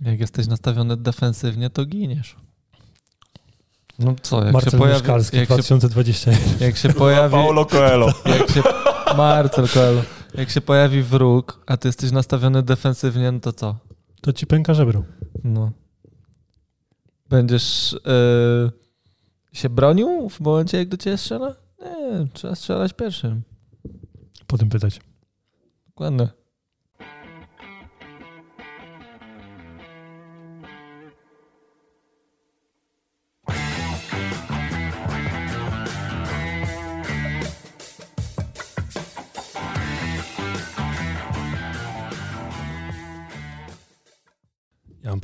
Jak jesteś nastawiony defensywnie, to giniesz. No co, jak Marcel się pojawi... Mieszkalski, Jak się, 2021. jak się pojawi... Paulo Coelho. Jak się... Marcel Coelho. Jak się pojawi wróg, a ty jesteś nastawiony defensywnie, no to co? To ci pęka żebro. No. Będziesz yy, się bronił w momencie, jak do ciebie strzela? Nie, trzeba strzelać pierwszym. Potem pytać. Dokładnie.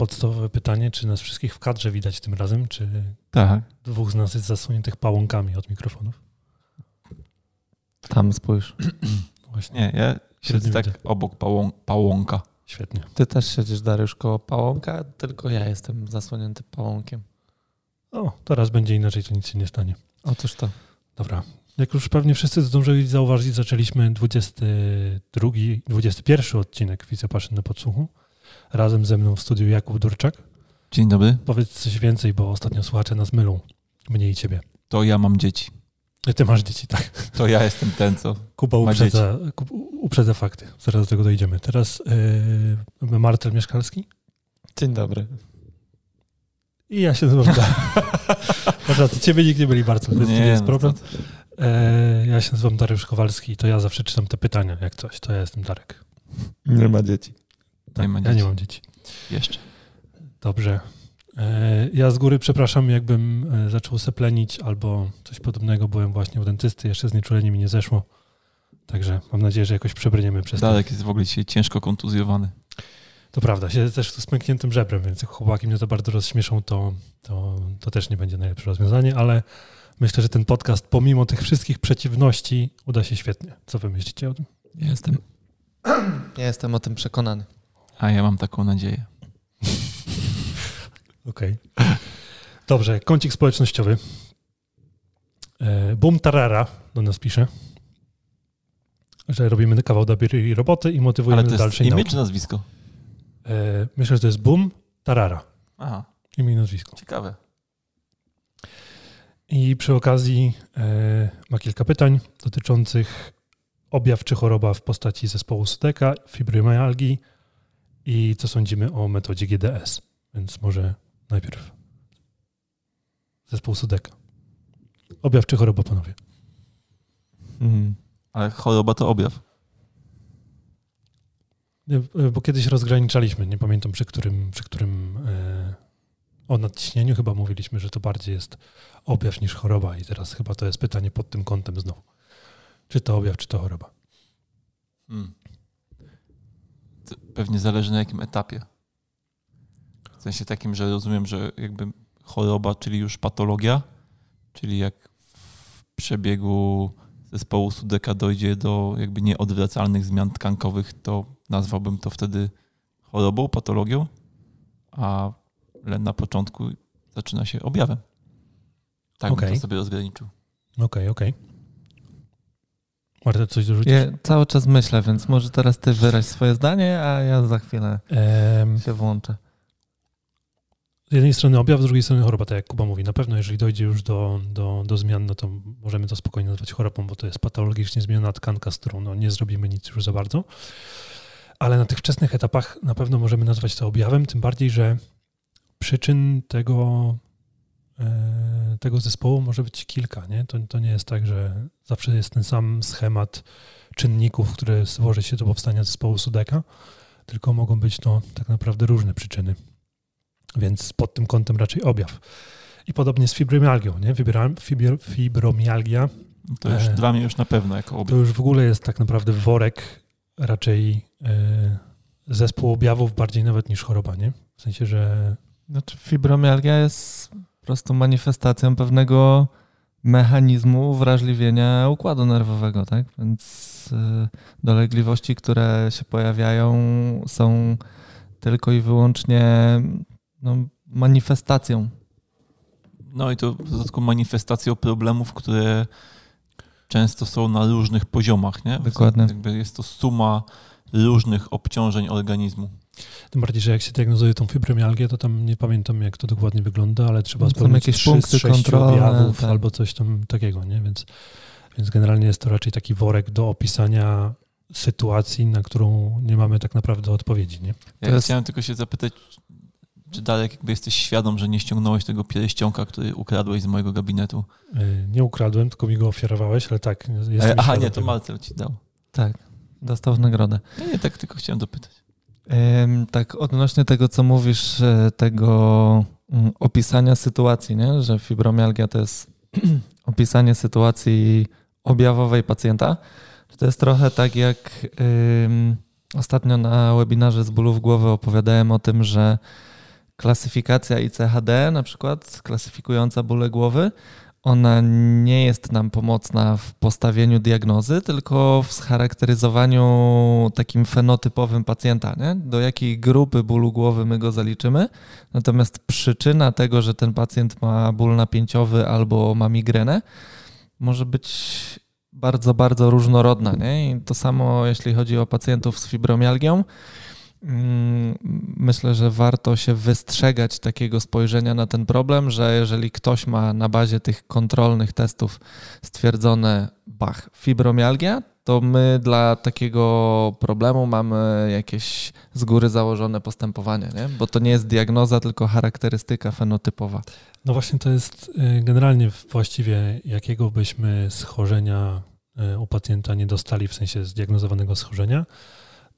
Podstawowe pytanie, czy nas wszystkich w kadrze widać tym razem, czy Tak. dwóch z nas jest zasłoniętych pałąkami od mikrofonów? Tam spójrz. Właśnie, Nie, ja siedzę tak widzę. obok pałą, pałąka. świetnie. Ty też siedzisz, Dariusz, koło pałąka, tylko ja jestem zasłonięty pałąkiem. O, teraz będzie inaczej, to nic się nie stanie. Otóż to. Dobra. Jak już pewnie wszyscy zdążyli zauważyć, zaczęliśmy 22, 21 odcinek Wicepaszyn na podsłuchu. Razem ze mną w studiu Jakub Durczak. Dzień dobry. Powiedz coś więcej, bo ostatnio słuchacze nas mylą. Mnie i ciebie. To ja mam dzieci. Ty masz dzieci, tak. To ja jestem ten, co... Kuba uprzedza, uprzedza fakty. Zaraz do tego dojdziemy. Teraz yy, Marcel Mieszkalski Dzień dobry. i ja się nazywam Masz rację, ciebie nikt nie byli Marcel, więc to nie jest no problem. to- E, ja się nazywam Dariusz Kowalski i to ja zawsze czytam te pytania, jak coś. To ja jestem Darek. Nie ma dzieci. Nie ma Ja dzieci. nie mam dzieci. Jeszcze. Dobrze. E, Ja z góry przepraszam, jakbym e, zaczął seplenić albo coś podobnego. Byłem właśnie u dentysty, jeszcze znieczulenie mi nie zeszło. Także mam nadzieję, że jakoś przebrniemy przez to. Darek jest w ogóle dzisiaj ciężko kontuzjowany. To prawda, siedzę też tu z pękniętym żebrem, więc jak chłopaki mnie to bardzo rozśmieszą, to, to, to też nie będzie najlepsze rozwiązanie, ale myślę, że ten podcast pomimo tych wszystkich przeciwności uda się świetnie. Co wy myślicie o tym? Ja jestem, ja jestem o tym przekonany. A ja mam taką nadzieję. Okej. Dobrze, kącik społecznościowy. E, Boom Tarara do nas pisze, że robimy kawał dobrej roboty i motywujemy Ale to do jest dalszej imię czy nazwisko? E, Myślę, że to jest Boom Tarara, Aha, imię i nazwisko. ciekawe. I przy okazji e, ma kilka pytań dotyczących objaw czy choroba w postaci zespołu Sudeka, fibromyalgii i co sądzimy o metodzie GDS. Więc może najpierw zespół Sudeka. Objaw czy choroba, panowie? Mhm. Ale choroba to objaw. E, Bo kiedyś rozgraniczaliśmy, nie pamiętam przy którym, przy którym e, o nadciśnieniu chyba mówiliśmy, że to bardziej jest objaw niż choroba i teraz chyba to jest pytanie pod tym kątem znowu. Czy to objaw, czy to choroba? Hmm. Pewnie zależy na jakim etapie. W sensie takim, że rozumiem, że jakby choroba, czyli już patologia, czyli jak w przebiegu zespołu Sudeka dojdzie do jakby nieodwracalnych zmian tkankowych, to nazwałbym to wtedy chorobą, patologią, a na początku zaczyna się objawem. Tak bym Okej. to sobie rozgraniczył. Okej, okej. Marta, coś dorzucić? Ja cały czas myślę, więc może teraz ty wyraź swoje zdanie, a ja za chwilę Em, się włączę. z jednej strony objaw, z drugiej strony choroba, tak jak Kuba mówi. Na pewno, jeżeli dojdzie już do, do, do zmian, no to możemy to spokojnie nazwać chorobą, bo to jest patologicznie zmieniona tkanka, z którą no, nie zrobimy nic już za bardzo. Ale na tych wczesnych etapach na pewno możemy nazwać to objawem, tym bardziej, że przyczyn tego, tego zespołu może być kilka. Nie? To, to nie jest tak, że zawsze jest ten sam schemat czynników, które złoży się do powstania zespołu Sudeka, tylko mogą być to tak naprawdę różne przyczyny. Więc pod tym kątem raczej objaw. I podobnie z fibromialgią. Nie? Fibra- Fibromialgia To już E. dla mnie już na pewno jako to objaw. już w ogóle jest tak naprawdę worek raczej e, zespół objawów bardziej nawet niż choroba, nie? W sensie, że Znaczy fibromialgia jest prostu manifestacją pewnego mechanizmu wrażliwienia układu nerwowego, tak? Więc y, dolegliwości, które się pojawiają są tylko i wyłącznie no, manifestacją. No i to w dodatku manifestacją problemów, które często są na różnych poziomach, nie? Dokładnie. Jest to suma różnych obciążeń organizmu. Tym bardziej, że jak się diagnozuje tą fibromialgię, to tam nie pamiętam, jak to dokładnie wygląda, ale trzeba No, spełnić jakieś trzy punkty z sześciu kontrolne, objawów tak. albo coś tam takiego, nie? Więc, więc generalnie jest to raczej taki worek do opisania sytuacji, na którą nie mamy tak naprawdę odpowiedzi, nie? Ja jest- chciałem tylko się zapytać, czy Darek jakby jesteś świadom, że nie ściągnąłeś tego pierścionka, który ukradłeś z mojego gabinetu? Yy, Nie ukradłem, tylko mi go ofiarowałeś, ale tak, jestem E, Aha, nie, to. Marcel ci dał. Tak, dostał w nagrodę. Nie, nie, tak tylko chciałem dopytać. Tak, odnośnie tego, co mówisz, e, tego mm, opisania sytuacji, nie? że fibromialgia to jest opisanie sytuacji objawowej pacjenta. To jest trochę tak jak ostatnio na webinarze z bólów głowy opowiadałem o tym, że klasyfikacja ICHD, na przykład klasyfikująca bóle głowy, ona nie jest nam pomocna w postawieniu diagnozy, tylko w scharakteryzowaniu takim fenotypowym pacjenta, nie? do jakiej grupy bólu głowy my go zaliczymy. Natomiast przyczyna tego, że ten pacjent ma ból napięciowy albo ma migrenę, może być bardzo, bardzo różnorodna. Nie? I to samo jeśli chodzi o pacjentów z fibromialgią. Myślę, że warto się wystrzegać takiego spojrzenia na ten problem, że jeżeli ktoś ma na bazie tych kontrolnych testów stwierdzone bach, fibromialgia, to my dla takiego problemu mamy jakieś z góry założone postępowanie, nie? bo to nie jest diagnoza, tylko charakterystyka fenotypowa. No właśnie to jest y, generalnie właściwie jakiego byśmy schorzenia y, u pacjenta nie dostali, w sensie zdiagnozowanego schorzenia,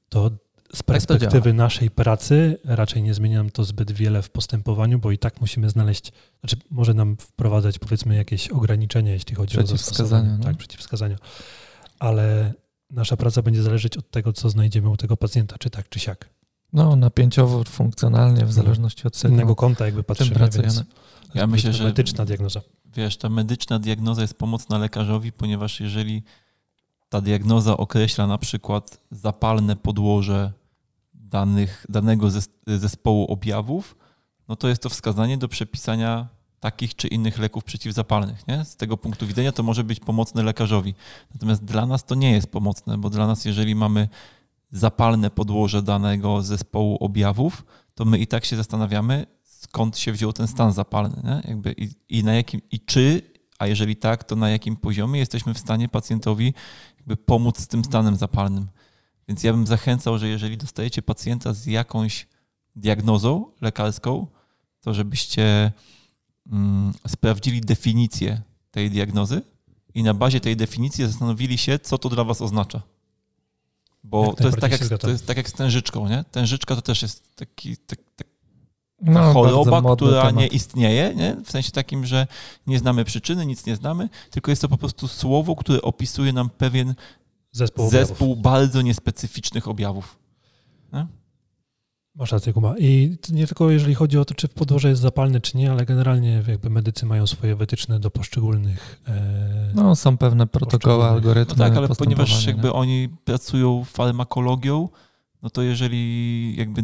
to z perspektywy naszej pracy raczej nie zmienia nam to zbyt wiele w postępowaniu, bo i tak musimy znaleźć, znaczy może nam wprowadzać powiedzmy jakieś ograniczenia, jeśli chodzi o Przeciwwskazania, zastosowanie. no. Tak, przeciwwskazania. Ale nasza praca będzie zależeć od tego, co znajdziemy u tego pacjenta, czy tak, czy siak. No, napięciowo, funkcjonalnie, w zależności od tego, innego kąta jakby patrzymy, pracujemy. więc Ja myślę, że- medyczna diagnoza. Wiesz, ta medyczna diagnoza jest pomocna lekarzowi, ponieważ jeżeli ta diagnoza określa na przykład zapalne podłoże danych, danego zes- zespołu objawów, no to jest to wskazanie do przepisania takich czy innych leków przeciwzapalnych. Nie? Z tego punktu widzenia to może być pomocne lekarzowi. Natomiast dla nas to nie jest pomocne, bo dla nas, jeżeli mamy zapalne podłoże danego zespołu objawów, to my i tak się zastanawiamy, skąd się wziął ten stan zapalny. Nie? Jakby i, I na jakim, i czy, a jeżeli tak, to na jakim poziomie jesteśmy w stanie pacjentowi pomóc z tym stanem zapalnym. Więc ja bym zachęcał, że jeżeli dostajecie pacjenta z jakąś diagnozą lekarską, to żebyście mm, sprawdzili definicję tej diagnozy i na bazie tej definicji zastanowili się, co to dla was oznacza. Bo Jak to jest, tak jak, to jest tak jak z tężyczką, nie? Tężyczka to też jest taki, tak, tak, No, choroba, która temat. nie istnieje, nie? w sensie takim, że nie znamy przyczyny, nic nie znamy, tylko jest to po prostu słowo, które opisuje nam pewien Zespół, objawów. zespół bardzo niespecyficznych objawów. Masz rację, Kuba. I nie tylko jeżeli chodzi o to, czy podłoże jest zapalne, czy nie, ale generalnie jakby medycy mają swoje wytyczne do poszczególnych. E, No, są pewne protokoły, algorytmy. No tak, ale ponieważ jakby nie? oni pracują farmakologią, no to jeżeli jakby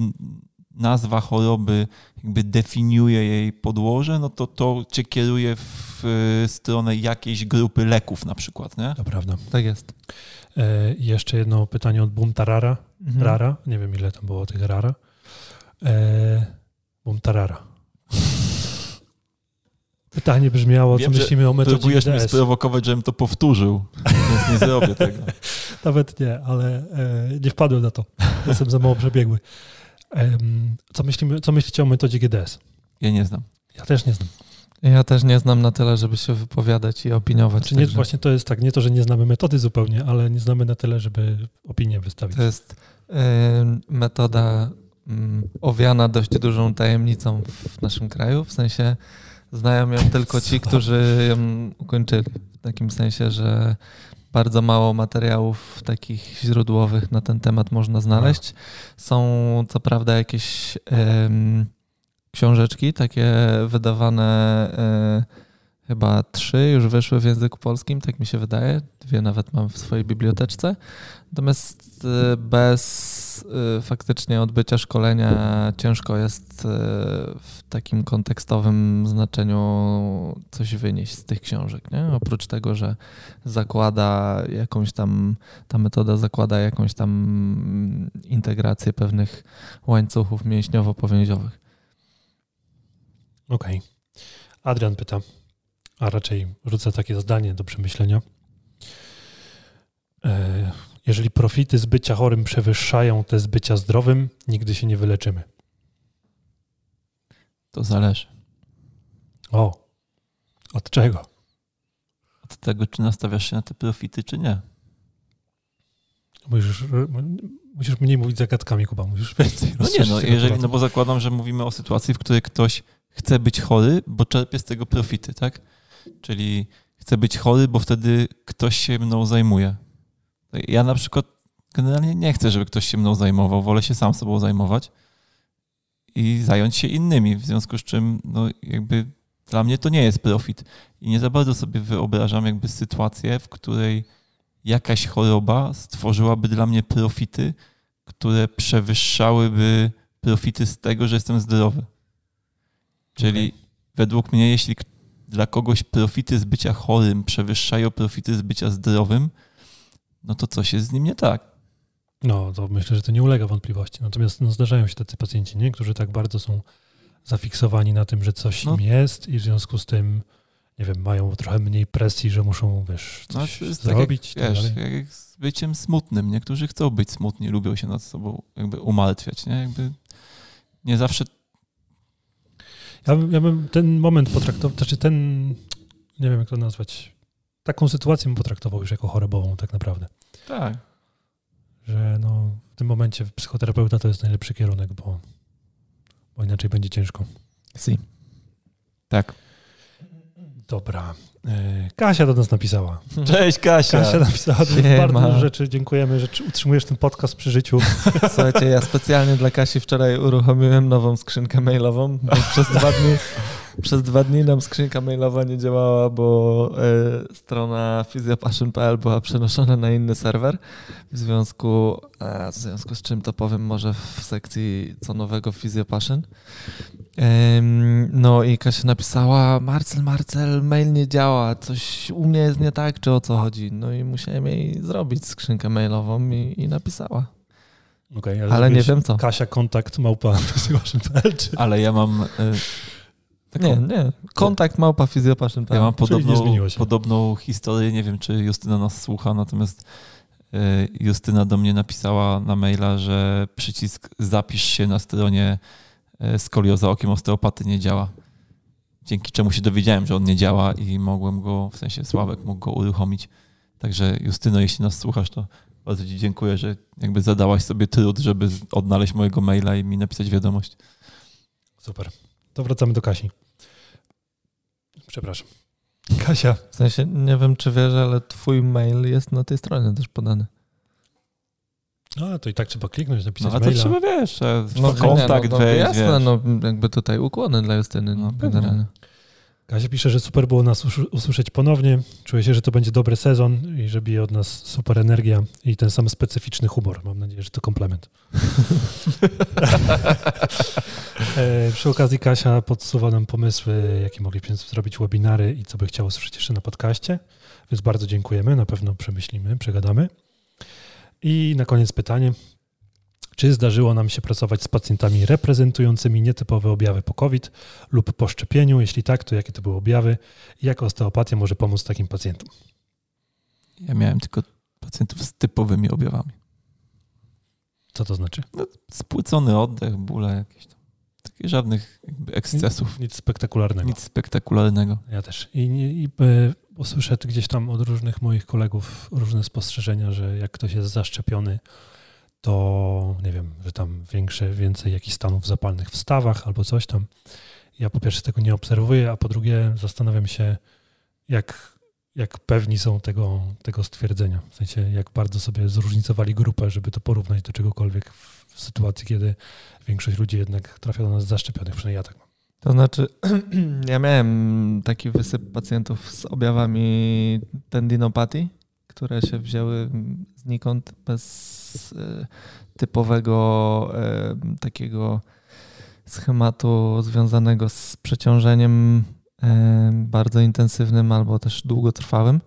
nazwa choroby jakby definiuje jej podłoże, no to to cię kieruje w y, stronę jakiejś grupy leków na przykład, nie? to prawda. Tak jest. E, i jeszcze jedno pytanie od Bumtarara. Mhm. Rara. Nie wiem, ile tam było tych rara. E, Bumtarara. Pytanie brzmiało, Wiem, co myślimy o metodzie Próbujesz mnie GDS. sprowokować, żebym to powtórzył, więc nie zrobię tego. Nawet nie, ale e, nie wpadłem na to. Jestem za mało przebiegły. Em, co, myślimy, co myślicie o metodzie GDS? Ja nie znam. Ja też nie znam. Ja też nie znam na tyle, żeby się wypowiadać i opiniować. Znaczy nie, także właśnie to jest tak, nie to, że nie znamy metody zupełnie, ale nie znamy na tyle, żeby opinię wystawić. To jest e, metoda mm, owiana dość dużą tajemnicą w naszym kraju. W sensie znają ją tylko ci, którzy ją ukończyli. W takim sensie, że bardzo mało materiałów takich źródłowych na ten temat można znaleźć. Są co prawda jakieś em, książeczki takie wydawane, e, chyba trzy już wyszły w języku polskim, tak mi się wydaje. Dwie nawet mam w swojej biblioteczce. Natomiast e, bez y, faktycznie odbycia szkolenia ciężko jest y, w takim kontekstowym znaczeniu coś wynieść z tych książek. Nie? Oprócz tego, że zakłada jakąś tam, ta metoda zakłada jakąś tam integrację pewnych łańcuchów mięśniowo-powięziowych. Okej. Okay. Adrian pyta, a raczej rzucę takie zdanie do przemyślenia. E, jeżeli profity z bycia chorym przewyższają te z bycia zdrowym, nigdy się nie wyleczymy. To zależy. O, od czego? Od tego, czy nastawiasz się na te profity, czy nie. Musisz, musisz mniej mówić zagadkami, Kuba, musisz więcej No nie, no, jeżeli, no bo zakładam, że mówimy o sytuacji, w której ktoś chce być chory, bo czerpie z tego profity, tak? Czyli chce być chory, bo wtedy ktoś się mną zajmuje. Ja na przykład generalnie nie chcę, żeby ktoś się mną zajmował, wolę się sam sobą zajmować i zająć się innymi, w związku z czym no jakby dla mnie to nie jest profit. I nie za bardzo sobie wyobrażam jakby sytuację, w której jakaś choroba stworzyłaby dla mnie profity, które przewyższałyby profity z tego, że jestem zdrowy. Czyli okay. według mnie, jeśli dla kogoś profity z bycia chorym przewyższają profity z bycia zdrowym, no to coś jest z nim nie tak. No, to myślę, że to nie ulega wątpliwości. Natomiast no, zdarzają się tacy pacjenci, nie? którzy tak bardzo są zafiksowani na tym, że coś no. im jest i w związku z tym, nie wiem, mają trochę mniej presji, że muszą, wiesz, no, coś no, zrobić. Tak jak, wiesz, tak jak z byciem smutnym. Niektórzy chcą być smutni, lubią się nad sobą jakby umartwiać, nie? Jakby nie zawsze... Ja, ja bym ten moment potraktował, znaczy ten, nie wiem jak to nazwać, taką sytuację bym potraktował już jako chorobową tak naprawdę. Tak. Że no, w tym momencie psychoterapeuta to jest najlepszy kierunek, bo, bo inaczej będzie ciężko. Si. Tak. Dobra. E, Kasia do nas napisała. Cześć Kasia. Kasia napisała bardzo dużo rzeczy. Dziękujemy, że utrzymujesz ten podcast przy życiu. Słuchajcie, ja specjalnie dla Kasi wczoraj uruchomiłem nową skrzynkę mailową, bo przez dwa dni przez dwa dni nam skrzynka mailowa nie działała, bo y, strona physiopassion.pl była przenoszona na inny serwer. W związku, a, w związku z czym to powiem może w sekcji co nowego Physiopassion. No i Kasia napisała, Marcel, Marcel, mail nie działa, coś u mnie jest nie tak, czy o co chodzi? No i musiałem jej zrobić skrzynkę mailową i, i napisała. Okay, ale, ale nie wiem co. Kasia kontakt małpa Ale ja mam... Taką... Nie, nie. Kontakt małpa fizjopaszyn. Ja mam podobną, podobną historię, nie wiem, czy Justyna nas słucha, natomiast e, Justyna do mnie napisała na maila, że przycisk zapisz się na stronie e, skolioza okiem osteopaty nie działa. Dzięki czemu się dowiedziałem, że on nie działa i mogłem go, w sensie Sławek mógł go uruchomić. Także Justyno, jeśli nas słuchasz, to bardzo Ci dziękuję, że jakby zadałaś sobie trud, żeby odnaleźć mojego maila i mi napisać wiadomość. Super. To wracamy do Kasi. Przepraszam. Kasia. W sensie, nie wiem czy wiesz, ale twój mail jest na tej stronie też podany. No, to i tak trzeba kliknąć, napisać no, a to maila. trzeba, wiesz, no, kontakt no, no, wejść, Jasne, no jakby tutaj ukłony dla Justyny, no, generalnie. Kasia pisze, że super było nas usłyszeć ponownie. Czuję się, że to będzie dobry sezon i że bije od nas super energia i ten sam specyficzny humor. Mam nadzieję, że to komplement. e, przy okazji Kasia podsuwa nam pomysły, jakie moglibyśmy zrobić webinary i co by chciało słyszeć jeszcze na podcaście. Więc bardzo dziękujemy. Na pewno przemyślimy, przegadamy. I na koniec pytanie. Czy zdarzyło nam się pracować z pacjentami reprezentującymi nietypowe objawy po COVID lub po szczepieniu? Jeśli tak, to jakie to były objawy i jak osteopatia może pomóc takim pacjentom? Ja miałem tylko pacjentów z typowymi objawami. Co to znaczy? No, spłycony oddech, bóle jakieś tam. Takich żadnych ekscesów. Nic, nic, spektakularnego. Nic spektakularnego. Ja też. I, i, e, usłyszę gdzieś tam od różnych moich kolegów różne spostrzeżenia, że jak ktoś jest zaszczepiony, to nie wiem, że tam większe, więcej jakichś stanów zapalnych w stawach albo coś tam. Ja po pierwsze tego nie obserwuję, a po drugie zastanawiam się, jak, jak pewni są tego, tego stwierdzenia. W sensie, jak bardzo sobie zróżnicowali grupę, żeby to porównać do czegokolwiek w sytuacji, kiedy większość ludzi jednak trafia do nas zaszczepionych, przynajmniej ja tak mam. To znaczy, ja miałem taki wysyp pacjentów z objawami tendinopatii, które się wzięły znikąd bez e, typowego e, takiego schematu związanego z przeciążeniem e, bardzo intensywnym albo też długotrwałym,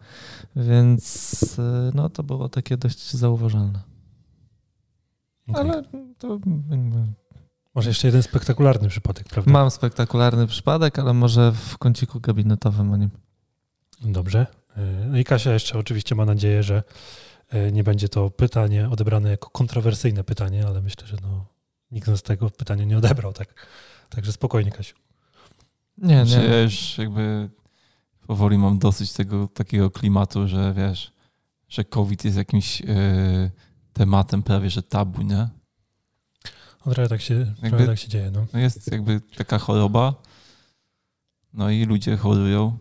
więc no, to było takie dość zauważalne. Okay. Ale to może jeszcze jeden spektakularny przypadek, prawda? Mam spektakularny przypadek, ale może w kąciku gabinetowym o nim. Dobrze. No i Kasia jeszcze oczywiście ma nadzieję, że nie będzie to pytanie odebrane jako kontrowersyjne pytanie, ale myślę, że no, nikt z tego pytania nie odebrał, tak? Także spokojnie, Kasiu. Nie, nie. Ja już jakby powoli mam dosyć tego takiego klimatu, że wiesz, że COVID jest jakimś yy, tematem prawie że tabu, nie? No, trochę tak się, jakby, trochę tak się dzieje. No. no. Jest jakby taka choroba, no i ludzie chorują.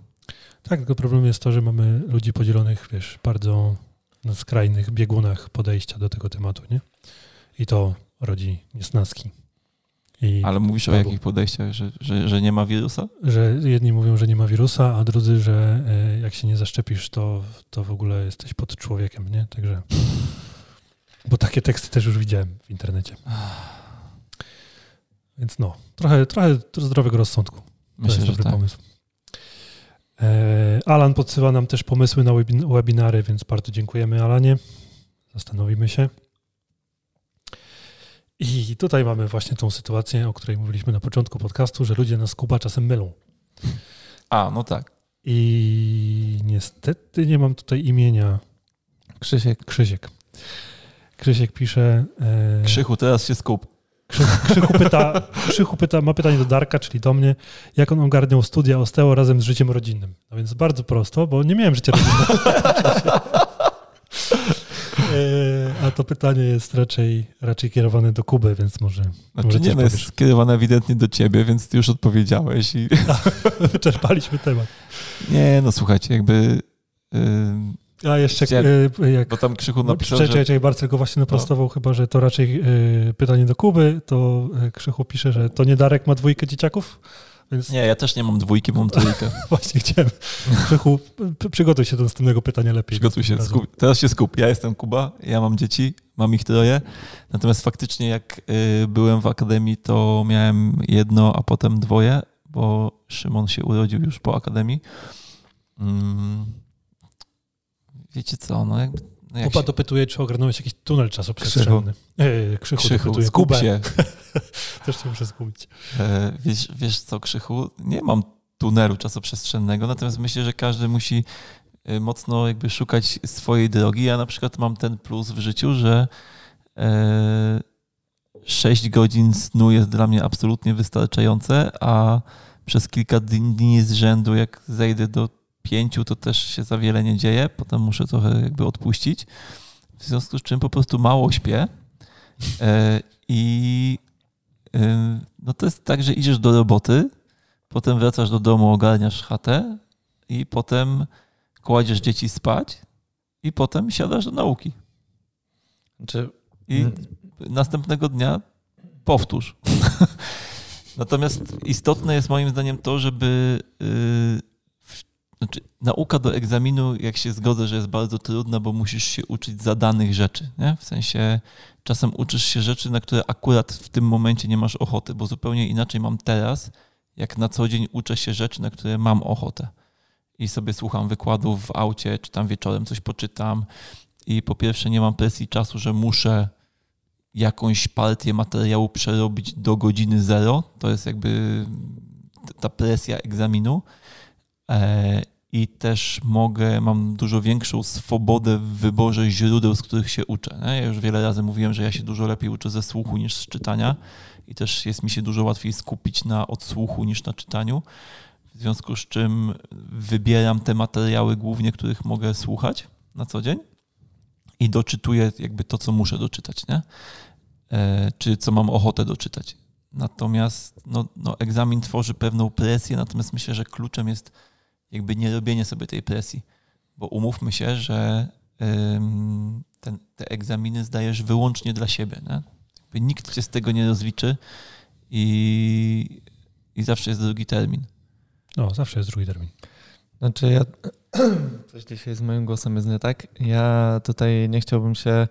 Tak, tylko problem jest to, że mamy ludzi podzielonych, wiesz, bardzo na skrajnych biegunach podejścia do tego tematu, nie? I to rodzi niesnaski. I Ale mówisz babu. o jakich podejściach, że, że, że nie ma wirusa? Że jedni mówią, że nie ma wirusa, a drudzy, że e, jak się nie zaszczepisz, to, to w ogóle jesteś pod człowiekiem, nie? Także. Bo takie teksty też już widziałem w internecie. Więc no, trochę, trochę zdrowego rozsądku. Myślę, to jest dobry tak. pomysł. E, Alan podsyła nam też pomysły na webinary, więc bardzo dziękujemy Alanie. Zastanowimy się. I tutaj mamy właśnie tą sytuację, o której mówiliśmy na początku podcastu, że ludzie nas Kuba czasem mylą. A, no tak. I niestety nie mam tutaj imienia. Krzysiek. Krzysiek. Krzysiek pisze. E... Krzychu, teraz się skup. Krzychu pyta, Krzychu pyta, ma pytanie do Darka, czyli do mnie, jak on ogarniał studia osteo razem z życiem rodzinnym. No więc bardzo prosto, bo nie miałem życia rodzinnego. E, a to pytanie jest raczej, raczej kierowane do Kuby, więc może. Znaczy nie, no jest skierowane ewidentnie do ciebie, więc ty już odpowiedziałeś. I... Wyczerpaliśmy temat. Nie, no słuchajcie, jakby. Yy a jeszcze Chciałem, e, jak... Bo tam Krzychu napisał, czekaj, czekaj, Barcel go właśnie naprostował no. chyba, że to raczej e, pytanie do Kuby, to e, Krzychu pisze, że to nie Darek ma dwójkę dzieciaków? Więc... Nie, ja też nie mam dwójki, mam trójkę. Właśnie chciałem. Krzychu, przygotuj się do następnego pytania lepiej. Przygotuj się. Skup. Teraz się skup. Ja jestem Kuba, ja mam dzieci, mam ich troje. Natomiast faktycznie jak byłem w akademii, to miałem jedno, a potem dwoje, bo Szymon się urodził już po akademii. Mm wiecie co, no jakby... No jak Kuba się... dopytuje, czy ogarnąłeś jakiś tunel czasoprzestrzenny. Krzychu, Krzychu, Krzychu skup się. Też się muszę skupić. E, wiesz, wiesz co, Krzychu, nie mam tunelu czasoprzestrzennego, natomiast myślę, że każdy musi e, mocno jakby szukać swojej drogi. Ja na przykład mam ten plus w życiu, że e, 6 godzin snu jest dla mnie absolutnie wystarczające, a przez kilka dni z rzędu, jak zejdę do pięciu to też się za wiele nie dzieje, potem muszę trochę jakby odpuścić. W związku z czym po prostu mało śpię. E, I e, no to jest tak, że idziesz do roboty, potem wracasz do domu, ogarniasz chatę i potem kładziesz dzieci spać i potem siadasz do nauki. Znaczy, I hmm. następnego dnia powtórz. Natomiast istotne jest moim zdaniem to, żeby y, znaczy, nauka do egzaminu, jak się zgodzę, że jest bardzo trudna, bo musisz się uczyć zadanych rzeczy. Nie? W sensie czasem uczysz się rzeczy, na które akurat w tym momencie nie masz ochoty, bo zupełnie inaczej mam teraz, jak na co dzień uczę się rzeczy, na które mam ochotę. I sobie słucham wykładów w aucie, czy tam wieczorem coś poczytam. I po pierwsze, nie mam presji czasu, że muszę jakąś partię materiału przerobić do godziny zero. To jest jakby ta presja egzaminu. E, I też mogę, mam dużo większą swobodę w wyborze źródeł, z których się uczę. Ja już wiele razy mówiłem, że ja się dużo lepiej uczę ze słuchu niż z czytania i też jest mi się dużo łatwiej skupić na odsłuchu niż na czytaniu. W związku z czym wybieram te materiały głównie, których mogę słuchać na co dzień i doczytuję jakby to, co muszę doczytać, nie? E, czy co mam ochotę doczytać. Natomiast no, no, egzamin tworzy pewną presję, natomiast myślę, że kluczem jest jakby nie robienie sobie tej presji. Bo umówmy się, że ten, te egzaminy zdajesz wyłącznie dla siebie. Nie? Jakby nikt cię z tego nie rozliczy i, i zawsze jest drugi termin. No, zawsze jest drugi termin. Znaczy ja Coś dzisiaj z moim głosem jest nie tak. Ja tutaj nie chciałbym się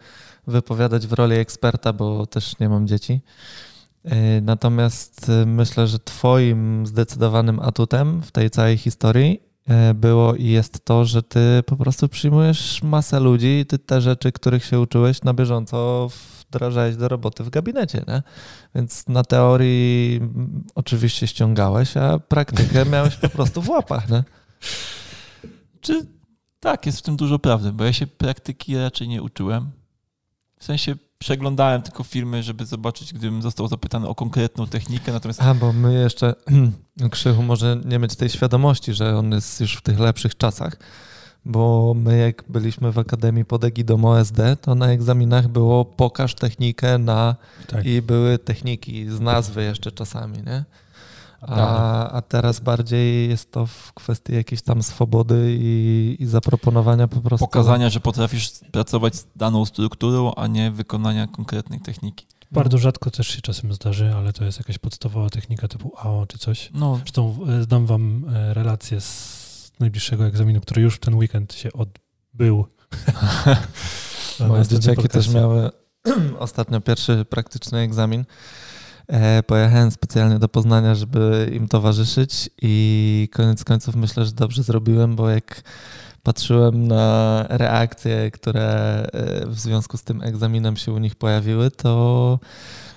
wypowiadać w roli eksperta, bo też nie mam dzieci. E, natomiast e, myślę, że Twoim zdecydowanym atutem w tej całej historii było i jest to, że Ty po prostu przyjmujesz masę ludzi, Ty te rzeczy, których się uczyłeś na bieżąco wdrażałeś do roboty w gabinecie, nie? Więc na teorii oczywiście ściągałeś, a praktykę miałeś po prostu w łapach, nie? Czy tak, jest w tym dużo prawdy, bo ja się praktyki raczej nie uczyłem. W sensie przeglądałem tylko filmy, żeby zobaczyć, gdybym został zapytany o konkretną technikę, natomiast... A, bo my jeszcze, Krzychu może nie mieć tej świadomości, że on jest już w tych lepszych czasach, bo my jak byliśmy w Akademii pod egidą OSD, to na egzaminach było pokaż technikę na tak. i były techniki z nazwy jeszcze czasami, nie? A, a teraz bardziej jest to w kwestii jakiejś tam swobody i, i zaproponowania po prostu. Pokazania, że potrafisz pracować z daną strukturą, a nie wykonania konkretnej techniki. Bardzo rzadko też się czasem zdarzy, ale to jest jakaś podstawowa technika typu AO czy coś. No. Zresztą e, dam wam e, relację z najbliższego egzaminu, który już w ten weekend się odbył. Moje dzieciaki też miały ostatnio pierwszy praktyczny egzamin. E, pojechałem specjalnie do Poznania, żeby im towarzyszyć i koniec końców myślę, że dobrze zrobiłem, bo jak patrzyłem na reakcje, które e, w związku z tym egzaminem się u nich pojawiły, to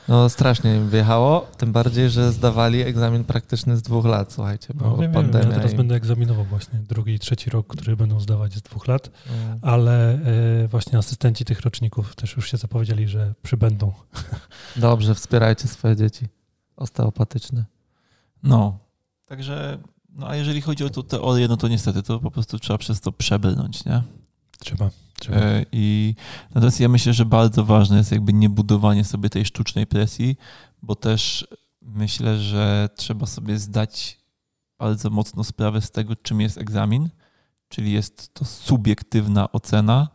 no strasznie im wjechało, tym bardziej, że zdawali egzamin praktyczny z dwóch lat, słuchajcie, bo no, wiem, pandemia. Wiem, ja teraz i... będę egzaminował właśnie drugi i trzeci rok, który będą zdawać z dwóch lat, mm. ale y, właśnie asystenci tych roczników też już się zapowiedzieli, że przybędą. Dobrze, wspierajcie swoje dzieci osteopatyczne. No, także, no a jeżeli chodzi o tą teorię, no to niestety to po prostu trzeba przez to przebrnąć, nie? Trzeba. E, I natomiast ja myślę, że bardzo ważne jest jakby nie budowanie sobie tej sztucznej presji, bo też myślę, że trzeba sobie zdać bardzo mocno sprawę z tego, czym jest egzamin, czyli jest to subiektywna ocena.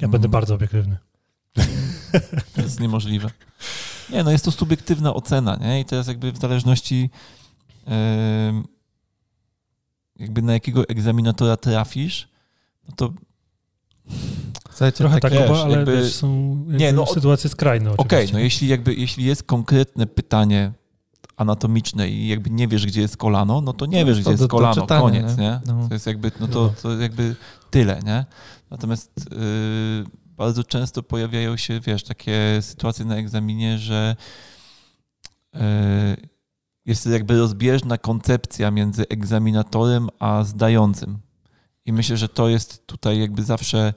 Ja będę mm. bardzo obiektywny. To jest niemożliwe. Nie, no jest to subiektywna ocena, nie? I teraz jakby w zależności jakby na jakiego egzaminatora trafisz, no to Słuchajcie, Trochę tak, wiesz, ale jakby, wiesz, są nie, no, sytuacje skrajne Okej, okay, no jeśli, jakby, jeśli jest konkretne pytanie anatomiczne i jakby nie wiesz, gdzie jest kolano, no to nie no, wiesz, gdzie jest kolano, czytanie, koniec, nie? nie? No. To jest jakby, no to, to jakby tyle, nie? Natomiast yy, bardzo często pojawiają się, wiesz, takie sytuacje na egzaminie, że yy, jest jakby rozbieżna koncepcja między egzaminatorem a zdającym. I myślę, że to jest tutaj jakby zawsze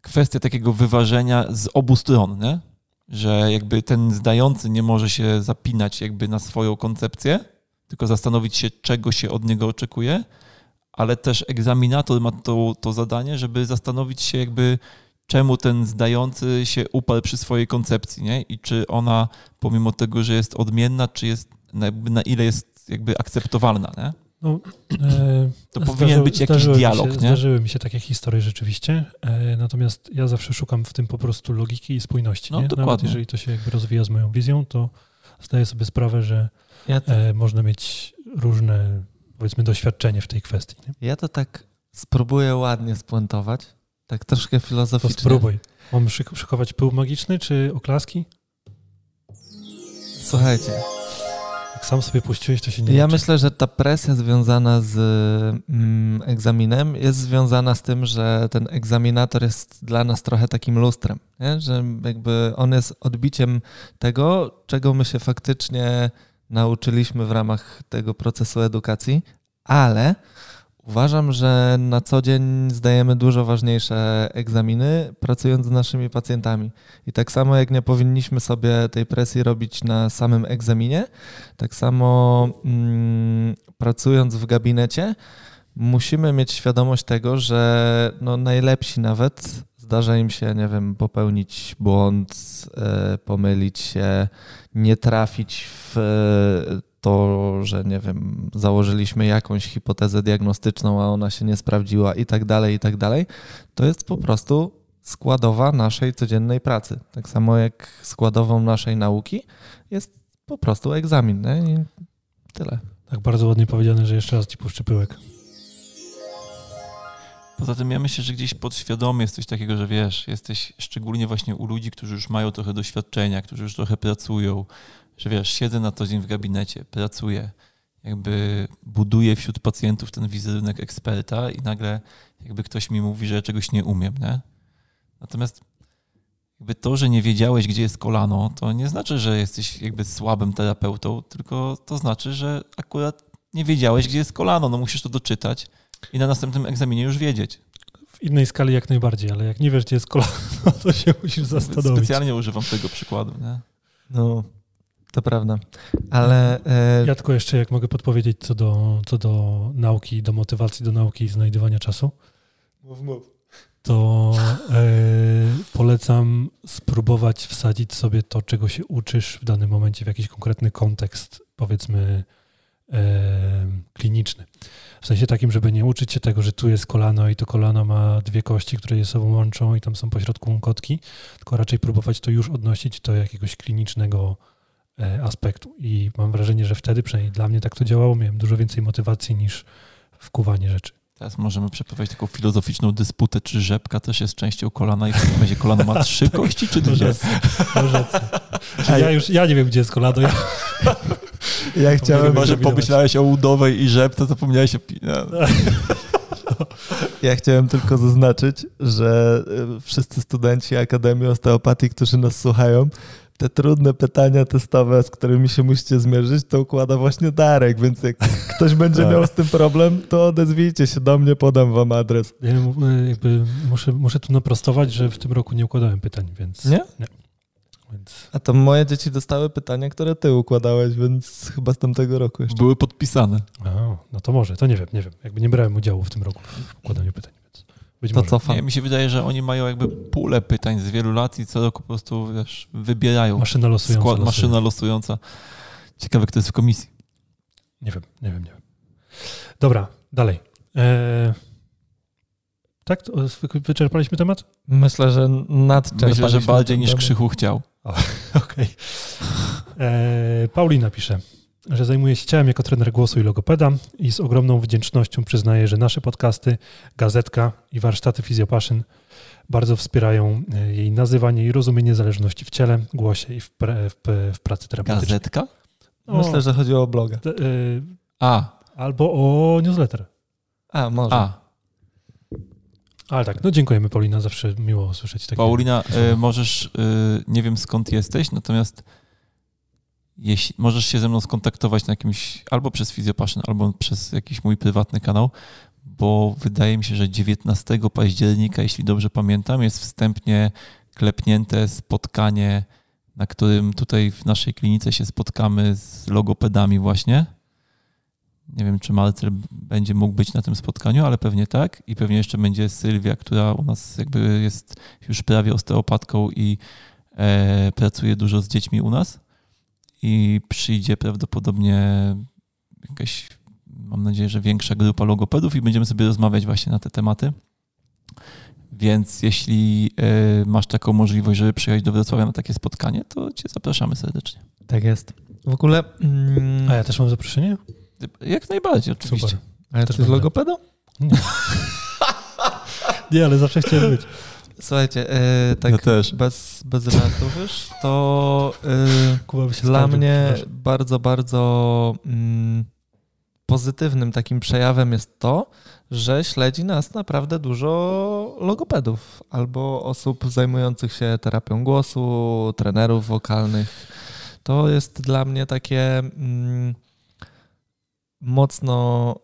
kwestia takiego wyważenia z obu stron, nie? że jakby ten zdający nie może się zapinać jakby na swoją koncepcję, tylko zastanowić się, czego się od niego oczekuje, ale też egzaminator ma to, to zadanie, żeby zastanowić się jakby, czemu ten zdający się uparł przy swojej koncepcji, nie? I czy ona, pomimo tego, że jest odmienna, czy jest, na ile jest jakby akceptowalna, nie? No, e, to powinien być jakiś dialog, się, nie? Zdarzyły mi się takie historie rzeczywiście, e, natomiast ja zawsze szukam w tym po prostu logiki i spójności. No, nie? Dokładnie. Nawet jeżeli to się jakby rozwija z moją wizją, to zdaję sobie sprawę, że ja to... e, można mieć różne, powiedzmy, doświadczenie w tej kwestii. Nie? Ja to tak spróbuję ładnie spuentować, tak troszkę filozoficznie. To spróbuj. Mam szyk szykować pył magiczny czy oklaski? Słuchajcie, jak sam sobie puściłeś, to się nie Ja liczy. myślę, że ta presja związana z mm, egzaminem jest związana z tym, że ten egzaminator jest dla nas trochę takim lustrem, nie? że jakby on jest odbiciem tego, czego my się faktycznie nauczyliśmy w ramach tego procesu edukacji, ale Uważam, że na co dzień zdajemy dużo ważniejsze egzaminy, pracując z naszymi pacjentami. I tak samo jak nie powinniśmy sobie tej presji robić na samym egzaminie, tak samo mm, pracując w gabinecie, musimy mieć świadomość tego, że no najlepsi nawet zdarza im się, nie wiem, popełnić błąd, e, pomylić się, nie trafić w to, że nie wiem, założyliśmy jakąś hipotezę diagnostyczną, a ona się nie sprawdziła i tak dalej, i tak dalej, to jest po prostu składowa naszej codziennej pracy. Tak samo jak składową naszej nauki jest po prostu egzamin. Nie? I tyle. Tak bardzo ładnie powiedziane, że jeszcze raz ci puszczę pyłek. Poza tym ja myślę, że gdzieś podświadomie jest coś takiego, że wiesz, jesteś szczególnie właśnie u ludzi, którzy już mają trochę doświadczenia, którzy już trochę pracują, że wiesz, siedzę na co dzień w gabinecie, pracuję, jakby buduję wśród pacjentów ten wizerunek eksperta i nagle jakby ktoś mi mówi, że ja czegoś nie umiem, nie? Natomiast jakby to, że nie wiedziałeś, gdzie jest kolano, to nie znaczy, że jesteś jakby słabym terapeutą, tylko to znaczy, że akurat nie wiedziałeś, gdzie jest kolano. No musisz to doczytać i na następnym egzaminie już wiedzieć. W innej skali jak najbardziej, ale jak nie wiesz, gdzie jest kolano, to się musisz zastanowić. Specjalnie używam tego przykładu. Nie? No, to prawda. Ale. E... Ja tylko jeszcze, jak mogę podpowiedzieć, co do, co do nauki, do motywacji do nauki i znajdywania czasu. Mów, mów. To e, polecam spróbować wsadzić sobie to, czego się uczysz w danym momencie w jakiś konkretny kontekst, powiedzmy, e, kliniczny. W sensie takim, żeby nie uczyć się tego, że tu jest kolano i to kolano ma dwie kości, które je sobą łączą i tam są pośrodku kotki, tylko raczej próbować to już odnosić do jakiegoś klinicznego aspektu. I mam wrażenie, że wtedy, przynajmniej dla mnie tak to działało, miałem dużo więcej motywacji niż wkuwanie rzeczy. Teraz możemy przeprowadzić taką filozoficzną dysputę, czy rzepka też jest częścią kolana i w takim razie kolano ma trzy tak, kości, czy dwie? Ja już ja nie wiem, gdzie jest kolano. Ja, ja chciałem... Chyba, że pomyślałeś o udowej i rzepce, zapomniałeś o... Ja chciałem tylko zaznaczyć, że y, wszyscy studenci Akademii Osteopatii, którzy nas słuchają, te trudne pytania testowe, z którymi się musicie zmierzyć, to układa właśnie Darek, więc jak ktoś będzie miał z tym problem, to odezwijcie się do mnie, podam wam adres. Ja jakby muszę, muszę tu naprostować, że w tym roku nie układałem pytań, więc... Nie? Nie. Więc... A to moje dzieci dostały pytania, które ty układałeś, więc chyba z tamtego roku jeszcze. Były podpisane. A, no to może, to nie wiem, nie wiem. Jakby nie brałem udziału w tym roku w układaniu pytań. Być to może. Nie, mi się wydaje, że oni mają jakby pulę pytań z wielu lat i co roku po prostu wiesz, wybierają. Maszyna losująca. Skład, maszyna losująca. Ciekawe, kto jest w komisji. Nie wiem, nie wiem, nie wiem. Dobra, dalej. Eee... Tak? Wyczerpaliśmy temat? Myślę, że nadczerpaliśmy. Myślę, że bardziej niż Krzychu chciał. Okej. Okay. E, Paulina pisze, że zajmuje się ciałem jako trener głosu i logopeda i z ogromną wdzięcznością przyznaje, że nasze podcasty, gazetka i warsztaty Physiopassion bardzo wspierają e, jej nazywanie i rozumienie zależności w ciele, głosie i w, pre, w, w pracy terapeutycznej. Gazetka? No, Myślę, że chodziło o bloga. E, A. Albo o newsletter. A, może. A. Ale tak, no dziękujemy Paulina, zawsze miło słyszeć takie. Paulina, y, możesz, y, nie wiem skąd jesteś, natomiast jeśli możesz się ze mną skontaktować na jakimś, albo przez Physiopassion, albo przez jakiś mój prywatny kanał, bo wydaje mi się, że 19 października, jeśli dobrze pamiętam, jest wstępnie klepnięte spotkanie, na którym tutaj w naszej klinice się spotkamy z logopedami właśnie nie wiem, czy Marcel będzie mógł być na tym spotkaniu, ale pewnie tak. I pewnie jeszcze będzie Sylwia, która u nas jakby jest już prawie osteopatką i e, pracuje dużo z dziećmi u nas. I przyjdzie prawdopodobnie jakaś, mam nadzieję, że większa grupa logopedów i będziemy sobie rozmawiać właśnie na te tematy. Więc jeśli e, masz taką możliwość, żeby przyjechać do Wrocławia na takie spotkanie, to cię zapraszamy serdecznie. Tak jest. W ogóle. Mm... A ja też mam zaproszenie? Jak najbardziej, oczywiście. Super. A ja też z logopedą? Nie. nie, ale zawsze chciałem być. Słuchajcie, e, tak ja też. bez, bez żartów już, to e, dla mnie bardzo, bardzo mm, pozytywnym takim przejawem jest to, że śledzi nas naprawdę dużo logopedów albo osób zajmujących się terapią głosu, trenerów wokalnych. To jest dla mnie takie... Mm, mocno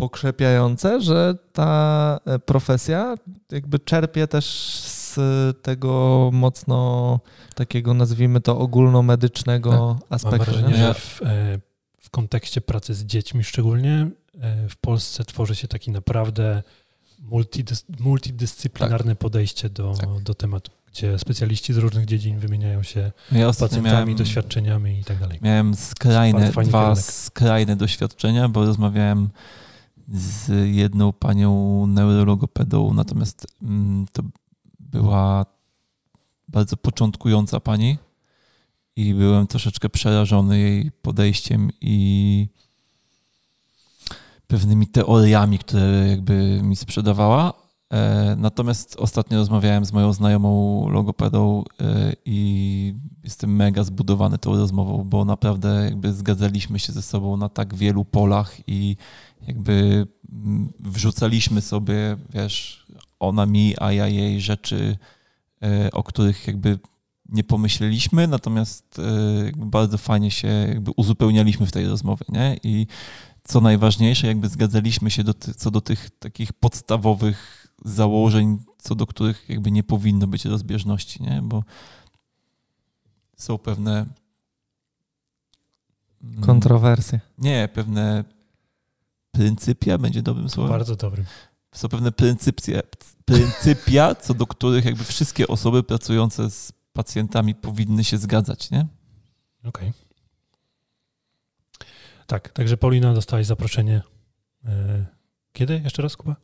pokrzepiające, że ta e, profesja jakby czerpie też z tego mocno takiego, nazwijmy to, ogólnomedycznego tak. aspektu. Mam wrażenie, że w, e, w kontekście pracy z dziećmi szczególnie e, w Polsce tworzy się taki naprawdę multidys, multidyscyplinarne tak. podejście do, tak. do tematu gdzie specjaliści z różnych dziedzin wymieniają się ja pacjentami, miałem, doświadczeniami i tak dalej. Miałem skrajne, dwa skrajne doświadczenia, bo rozmawiałem z jedną panią neurologopedą, natomiast mm, to była bardzo początkująca pani i byłem troszeczkę przerażony jej podejściem i pewnymi teoriami, które jakby mi sprzedawała. E, natomiast ostatnio rozmawiałem z moją znajomą logopedą e, i jestem mega zbudowany tą rozmową, bo naprawdę jakby zgadzaliśmy się ze sobą na tak wielu polach i jakby wrzucaliśmy sobie, wiesz, ona mi, a ja jej rzeczy, e, o których jakby nie pomyśleliśmy, natomiast bardzo fajnie się jakby uzupełnialiśmy w tej rozmowie, nie? I co najważniejsze, jakby zgadzaliśmy się do co do tych takich podstawowych założeń, co do których jakby nie powinno być rozbieżności, nie? Bo są pewne mm, kontrowersje. Nie, pewne pryncypia będzie dobrym słowem. Bardzo dobrym. Są pewne pryncypia, pryncypia, co do których jakby wszystkie osoby pracujące z pacjentami powinny się zgadzać, nie? Okej. Okay. Tak, także Paulina dostałaś zaproszenie. E, kiedy? Jeszcze raz, Kuba?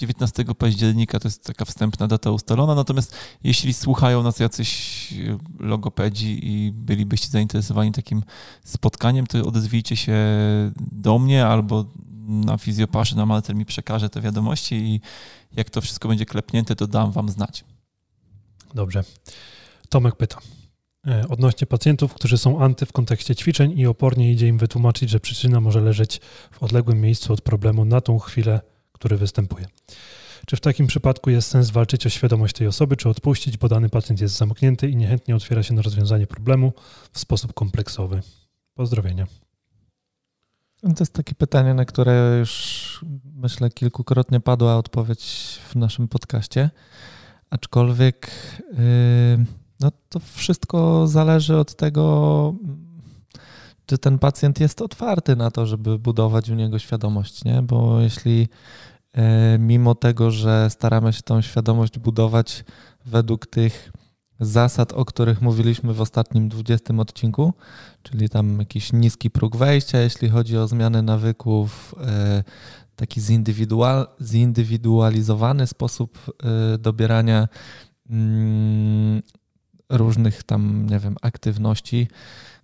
19 października to jest taka wstępna data ustalona, natomiast jeśli słuchają nas jacyś e, logopedzi i bylibyście zainteresowani takim spotkaniem, to odezwijcie się do mnie albo na fizjopaszy, na Marcel mi przekaże te wiadomości i jak to wszystko będzie klepnięte, to dam wam znać. Dobrze. Tomek pyta. E, odnośnie pacjentów, którzy są anty w kontekście ćwiczeń i opornie idzie im wytłumaczyć, że przyczyna może leżeć w odległym miejscu od problemu na tą chwilę, który występuje. Czy w takim przypadku jest sens walczyć o świadomość tej osoby, czy odpuścić, bo dany pacjent jest zamknięty i niechętnie otwiera się na rozwiązanie problemu w sposób kompleksowy? Pozdrowienia. To jest takie pytanie, na które już myślę kilkukrotnie padła odpowiedź w naszym podcaście. Aczkolwiek. Yy no to wszystko zależy od tego, czy ten pacjent jest otwarty na to, żeby budować u niego świadomość, nie? Bo jeśli e, mimo tego, że staramy się tą świadomość budować według tych zasad, o których mówiliśmy w ostatnim 20 odcinku, czyli tam jakiś niski próg wejścia, jeśli chodzi o zmianę nawyków, e, taki zindywidual, zindywidualizowany sposób e, dobierania mm, różnych tam, nie wiem, aktywności,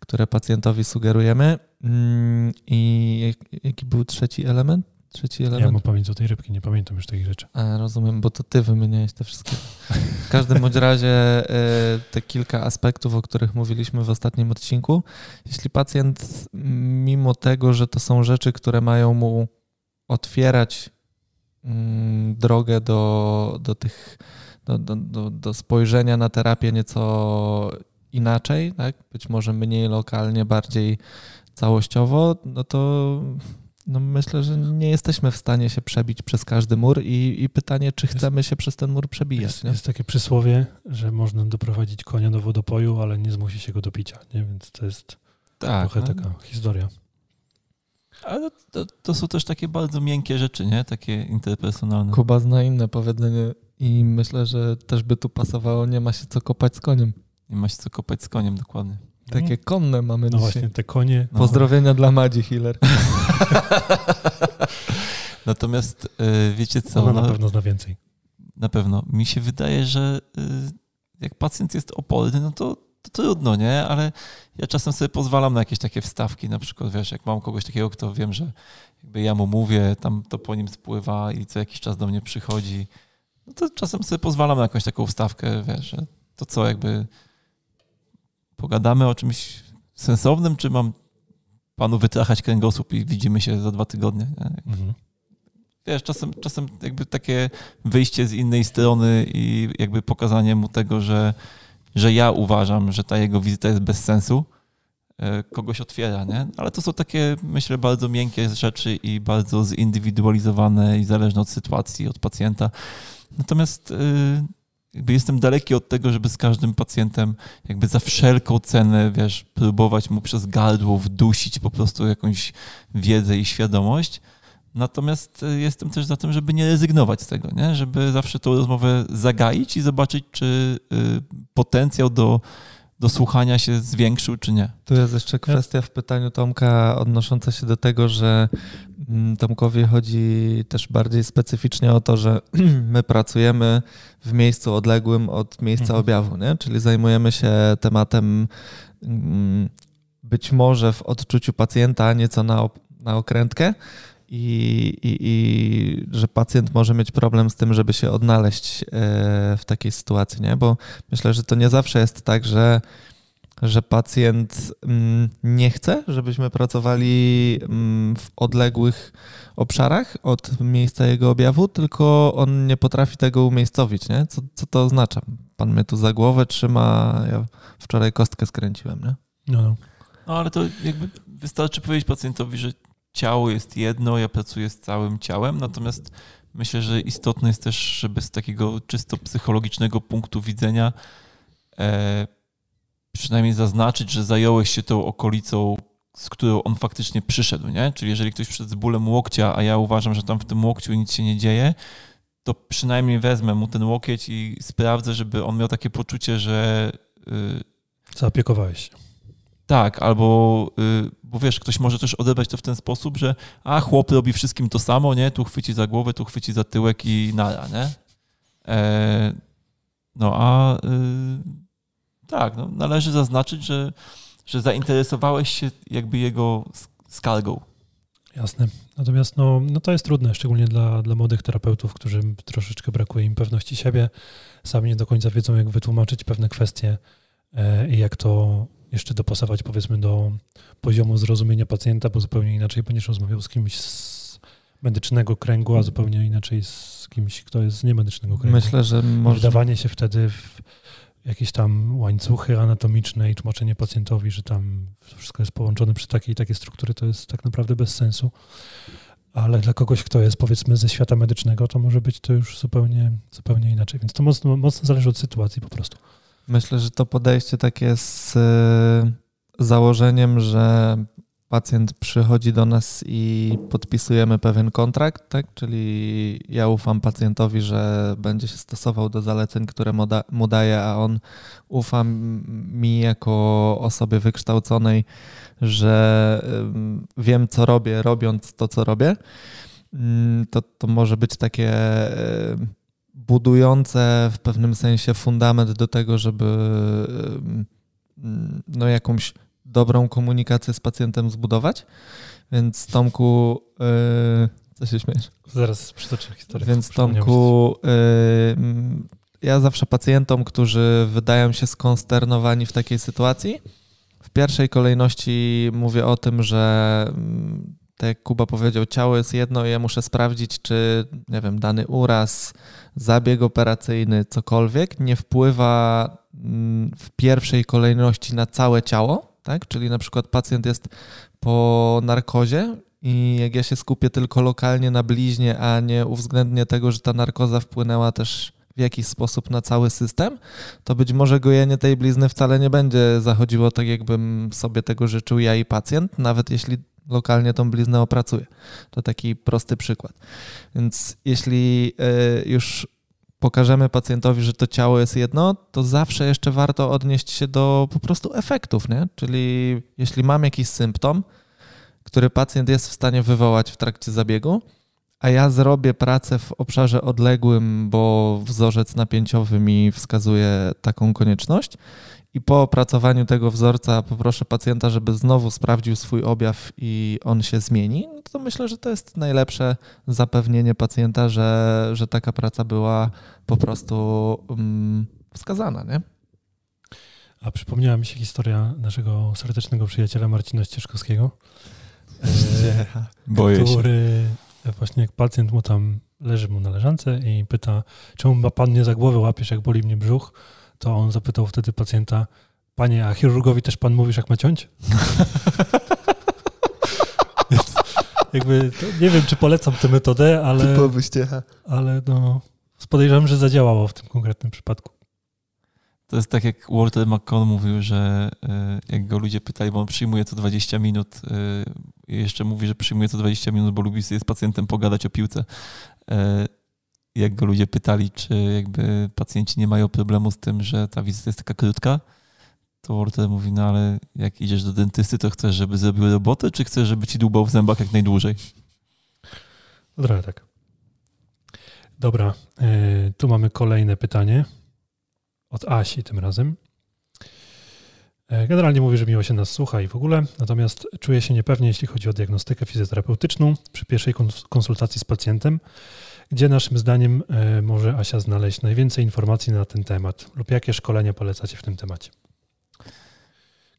które pacjentowi sugerujemy. Mm, I jaki był trzeci element? Trzeci element? Ja mam pamięć o tej rybki, nie pamiętam już takich rzeczy. A, rozumiem, bo to ty wymieniałeś te wszystkie. W każdym bądź razie e, te kilka aspektów, o których mówiliśmy w ostatnim odcinku, jeśli pacjent, mimo tego, że to są rzeczy, które mają mu otwierać mm, drogę do, do tych do, do, do, do spojrzenia na terapię nieco inaczej, tak? być może mniej lokalnie, bardziej całościowo, no to no myślę, że nie jesteśmy w stanie się przebić przez każdy mur i, i pytanie, czy chcemy jest, się przez ten mur przebijać. Jest, jest, takie przysłowie, że można doprowadzić konia do wodopoju, ale nie zmusi się go do picia, nie? więc to jest tak, trochę no. taka historia. Ale to, to, są też takie bardzo miękkie rzeczy, nie? Takie interpersonalne. Kuba zna inne powiedzenie i myślę, że też by tu pasowało, nie ma się co kopać z koniem. Nie ma się co kopać z koniem, dokładnie. Takie no. konne mamy no dzisiaj. właśnie, te konie. No. Pozdrowienia dla Madzi Hiller. Natomiast y, wiecie co? Ona na no, pewno zna więcej. Na pewno. Mi się wydaje, że y, jak pacjent jest oporny, no to, to trudno, nie? Ale ja czasem sobie pozwalam na jakieś takie wstawki, na przykład, wiesz, jak mam kogoś takiego, kto wiem, że jakby ja mu mówię, tam to po nim spływa i co jakiś czas do mnie przychodzi no to czasem sobie pozwalam na jakąś taką wstawkę, wiesz, że to co, jakby pogadamy o czymś sensownym, czy mam panu wytrachać kręgosłup i widzimy się za dwa tygodnie. Mhm. Wiesz, czasem, czasem jakby takie wyjście z innej strony i jakby pokazanie mu tego, że, że ja uważam, że ta jego wizyta jest bez sensu, e, kogoś otwiera, nie? Ale to są takie, myślę, bardzo miękkie rzeczy i bardzo zindywidualizowane i zależne od sytuacji, od pacjenta. Natomiast y, jakby jestem daleki od tego, żeby z każdym pacjentem jakby za wszelką cenę, wiesz, próbować mu przez gardło wdusić po prostu jakąś wiedzę i świadomość. Natomiast y, jestem też za tym, żeby nie rezygnować z tego, nie? żeby zawsze tą rozmowę zagaić i zobaczyć, czy y, potencjał do do słuchania się zwiększył, czy nie. Tu jest jeszcze kwestia w pytaniu Tomka odnosząca się do tego, że mm, Tomkowi chodzi też bardziej specyficznie o to, że my pracujemy w miejscu odległym od miejsca mhm. objawu, nie? czyli zajmujemy się tematem mm, być może w odczuciu pacjenta nieco na, na okrętkę i, i, i że pacjent może mieć problem z tym, żeby się odnaleźć e, w takiej sytuacji, nie? Bo myślę, że to nie zawsze jest tak, że że pacjent mm, nie chce, żebyśmy pracowali mm, w odległych obszarach od miejsca jego objawu, tylko on nie potrafi tego umiejscowić, nie? Co, co to oznacza? Pan mnie tu za głowę trzyma, ja wczoraj kostkę skręciłem, nie? No, no. no ale to jakby wystarczy powiedzieć pacjentowi, że ciało jest jedno, ja pracuję z całym ciałem, natomiast myślę, że istotne jest też, żeby z takiego czysto psychologicznego punktu widzenia e, przynajmniej zaznaczyć, że zająłeś się tą okolicą, z którą on faktycznie przyszedł, nie? Czyli jeżeli ktoś przyszedł z bólem łokcia, a ja uważam, że tam w tym łokciu nic się nie dzieje, to przynajmniej wezmę mu ten łokieć i sprawdzę, żeby on miał takie poczucie, że... Yy, Zaopiekowałeś się. Tak, albo, yy, bo wiesz, ktoś może też odebrać to w ten sposób, że a chłop robi wszystkim to samo, nie? Tu chwyci za głowę, tu chwyci za tyłek i nara, nie? E, no a... Yy, tak, no, należy zaznaczyć, że, że zainteresowałeś się jakby jego skargą. Jasne. Natomiast no, no to jest trudne, szczególnie dla, dla młodych terapeutów, którym troszeczkę brakuje im pewności siebie. Sami nie do końca wiedzą, jak wytłumaczyć pewne kwestie e, i jak to jeszcze dopasować, powiedzmy, do poziomu zrozumienia pacjenta, bo zupełnie inaczej będziesz rozmawiał z kimś z medycznego kręgu, a zupełnie inaczej z kimś, kto jest z niemedycznego kręgu. Myślę, że może... Wdawanie się wtedy w jakieś tam łańcuchy anatomiczne i tłumaczenie pacjentowi, że tam wszystko jest połączone przy takiej i takiej struktury, to jest tak naprawdę bez sensu. Ale dla kogoś, kto jest powiedzmy ze świata medycznego, to może być to już zupełnie, zupełnie inaczej. Więc to mocno, mocno zależy od sytuacji po prostu. Myślę, że to podejście takie z y, założeniem, że pacjent przychodzi do nas i podpisujemy pewien kontrakt, tak? Czyli ja ufam pacjentowi, że będzie się stosował do zaleceń, które mu daje, a on ufa mi jako osobie wykształconej, że wiem, co robię, robiąc to, co robię. Mm, to, to może być takie budujące w pewnym sensie fundament do tego, żeby no jakąś dobrą komunikację z pacjentem zbudować. Więc Tomku, yy, co się śmiesz? Zaraz przytoczę historię. Więc Tomku, yy, ja zawsze pacjentom, którzy wydają się skonsternowani w takiej sytuacji, w pierwszej kolejności mówię o tym, że tak jak Kuba powiedział, ciało jest jedno i ja muszę sprawdzić, czy nie wiem, dany uraz, zabieg operacyjny, cokolwiek nie wpływa mm, w pierwszej kolejności na całe ciało, tak? Czyli na przykład pacjent jest po narkozie i jak ja się skupię tylko lokalnie na bliźnie, a nie uwzględnię tego, że ta narkoza wpłynęła też w jakiś sposób na cały system, to być może gojenie tej blizny wcale nie będzie zachodziło tak, jakbym sobie tego życzył ja i pacjent, nawet jeśli lokalnie tą bliznę opracuję. To taki prosty przykład. Więc jeśli e, już pokażemy pacjentowi, że to ciało jest jedno, to zawsze jeszcze warto odnieść się do po prostu efektów, nie? Czyli jeśli mam jakiś symptom, który pacjent jest w stanie wywołać w trakcie zabiegu, a ja zrobię pracę w obszarze odległym, bo wzorzec napięciowy mi wskazuje taką konieczność, i po opracowaniu tego wzorca poproszę pacjenta, żeby znowu sprawdził swój objaw i on się zmieni, no to myślę, że to jest najlepsze zapewnienie pacjenta, że, że taka praca była po prostu um, wskazana. Nie? A przypomniała mi się historia naszego serdecznego przyjaciela Marcina Ścieżkowskiego, e, Boję który się. właśnie jak pacjent mu tam leży mu na leżance i pyta, czemu ma pan mnie za głowę łapiesz, jak boli mnie brzuch, to on zapytał wtedy pacjenta, panie, a chirurgowi też pan mówisz, jak ma ciąć? Więc jakby, nie wiem, czy polecam tę metodę, ale, ale no, podejrzewam, że zadziałało w tym konkretnym przypadku. To jest tak, jak Walter McCon mówił, że e, jak go ludzie pytali, bo on przyjmuje co 20 minut e, i jeszcze mówi, że przyjmuje co 20 minut, bo lubi sobie z pacjentem pogadać o piłce. E, jak go ludzie pytali, czy jakby pacjenci nie mają problemu z tym, że ta wizyta jest taka krótka, to Walter mówi, no ale jak idziesz do dentysty, to chcesz, żeby zrobił robotę, czy chcesz, żeby ci dłubał w zębach jak najdłużej? No trochę tak. Dobra, yy, tu mamy kolejne pytanie od Asi tym razem. E, generalnie mówi, że miło się nas słucha i w ogóle, natomiast czuje się niepewnie, jeśli chodzi o diagnostykę fizjoterapeutyczną przy pierwszej konsultacji z pacjentem, gdzie naszym zdaniem e, może Asia znaleźć najwięcej informacji na ten temat lub jakie szkolenia polecacie w tym temacie.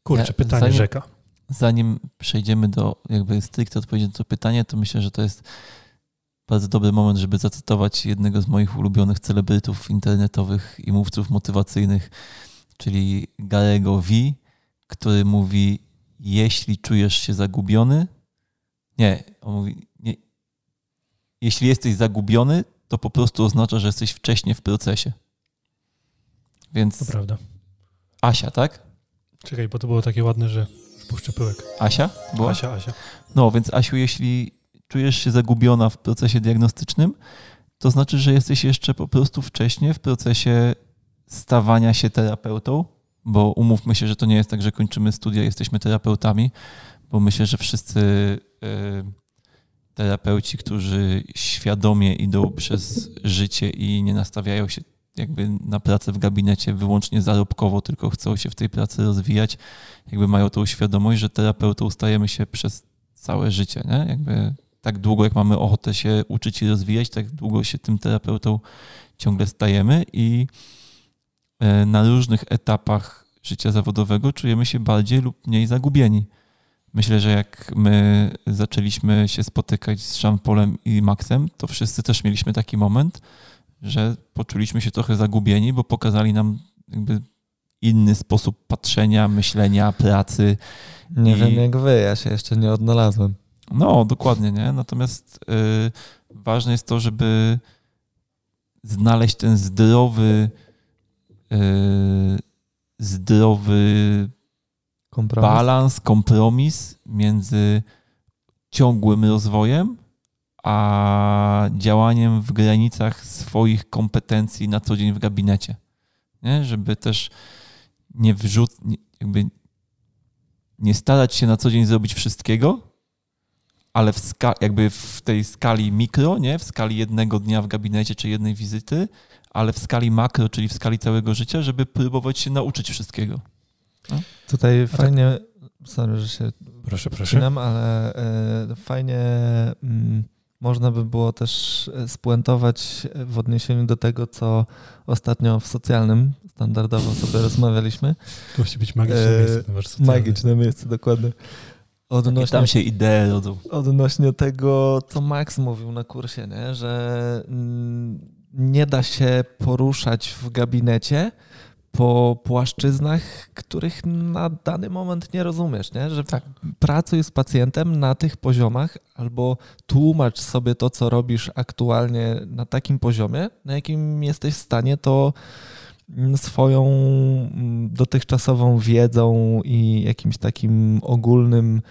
Kurczę, ja, pytanie zanim, rzeka. Zanim przejdziemy do jakby stricte odpowiedzi na to pytanie, to myślę, że to jest bardzo dobry moment, żeby zacytować jednego z moich ulubionych celebrytów internetowych i mówców motywacyjnych, czyli Garego V, który mówi: Jeśli czujesz się zagubiony, nie, on mówi: Jeśli jesteś zagubiony, to po prostu oznacza, że jesteś wcześniej w procesie. Więc. To prawda. Asia, tak? Czekaj, bo to było takie ładne, że wpuszczę pyłek. Asia? Była? Asia, Asia. No, więc Asiu, jeśli czujesz się zagubiona w procesie diagnostycznym, to znaczy, że jesteś jeszcze po prostu wcześniej w procesie stawania się terapeutą, bo umówmy się, że to nie jest tak, że kończymy studia, jesteśmy terapeutami, bo myślę, że wszyscy y, terapeuci, którzy świadomie idą przez życie i nie nastawiają się jakby na pracę w gabinecie wyłącznie zarobkowo, tylko chcą się w tej pracy rozwijać, jakby mają tą świadomość, że terapeutą stajemy się przez całe życie, nie? Jakby tak długo, jak mamy ochotę się uczyć i rozwijać, tak długo się tym terapeutą ciągle stajemy i e, na różnych etapach życia zawodowego czujemy się bardziej lub mniej zagubieni. Myślę, że jak my zaczęliśmy się spotykać z Jean-Paulem i Maxem, to wszyscy też mieliśmy taki moment, że poczuliśmy się trochę zagubieni, bo pokazali nam jakby inny sposób patrzenia, myślenia, pracy. Nie I... wiem jak wy, ja się jeszcze nie odnalazłem. No, dokładnie, nie? Natomiast y, ważne jest to, żeby znaleźć ten zdrowy, y, zdrowy kompromis. balans, kompromis między ciągłym rozwojem, a działaniem w granicach swoich kompetencji na co dzień w gabinecie. Nie? Żeby też nie wrzuc, jakby nie starać się na co dzień zrobić wszystkiego, ale w jakby w tej skali mikro, nie? w skali jednego dnia w gabinecie czy jednej wizyty, ale w skali makro, czyli w skali całego życia, żeby próbować się nauczyć wszystkiego. No? Tutaj A tak- fajnie, tak... sorry, że się proszę, proszę. ale e, fajnie mm, można by było też e, spuentować w odniesieniu do tego, co ostatnio w socjalnym standardowo sobie rozmawialiśmy. To musi być magiczne e, miejsce. Magiczne miejsce, dokładnie. Odnośnie, tam się idee rodzą. Odnośnie tego, co Max mówił na kursie, nie? że mm, nie da się poruszać w gabinecie po płaszczyznach, których na dany moment nie rozumiesz, nie? że tak. pracuj z pacjentem na tych poziomach albo tłumacz sobie to, co robisz aktualnie na takim poziomie, na jakim jesteś w stanie to swoją mm, dotychczasową wiedzą i jakimś takim ogólnym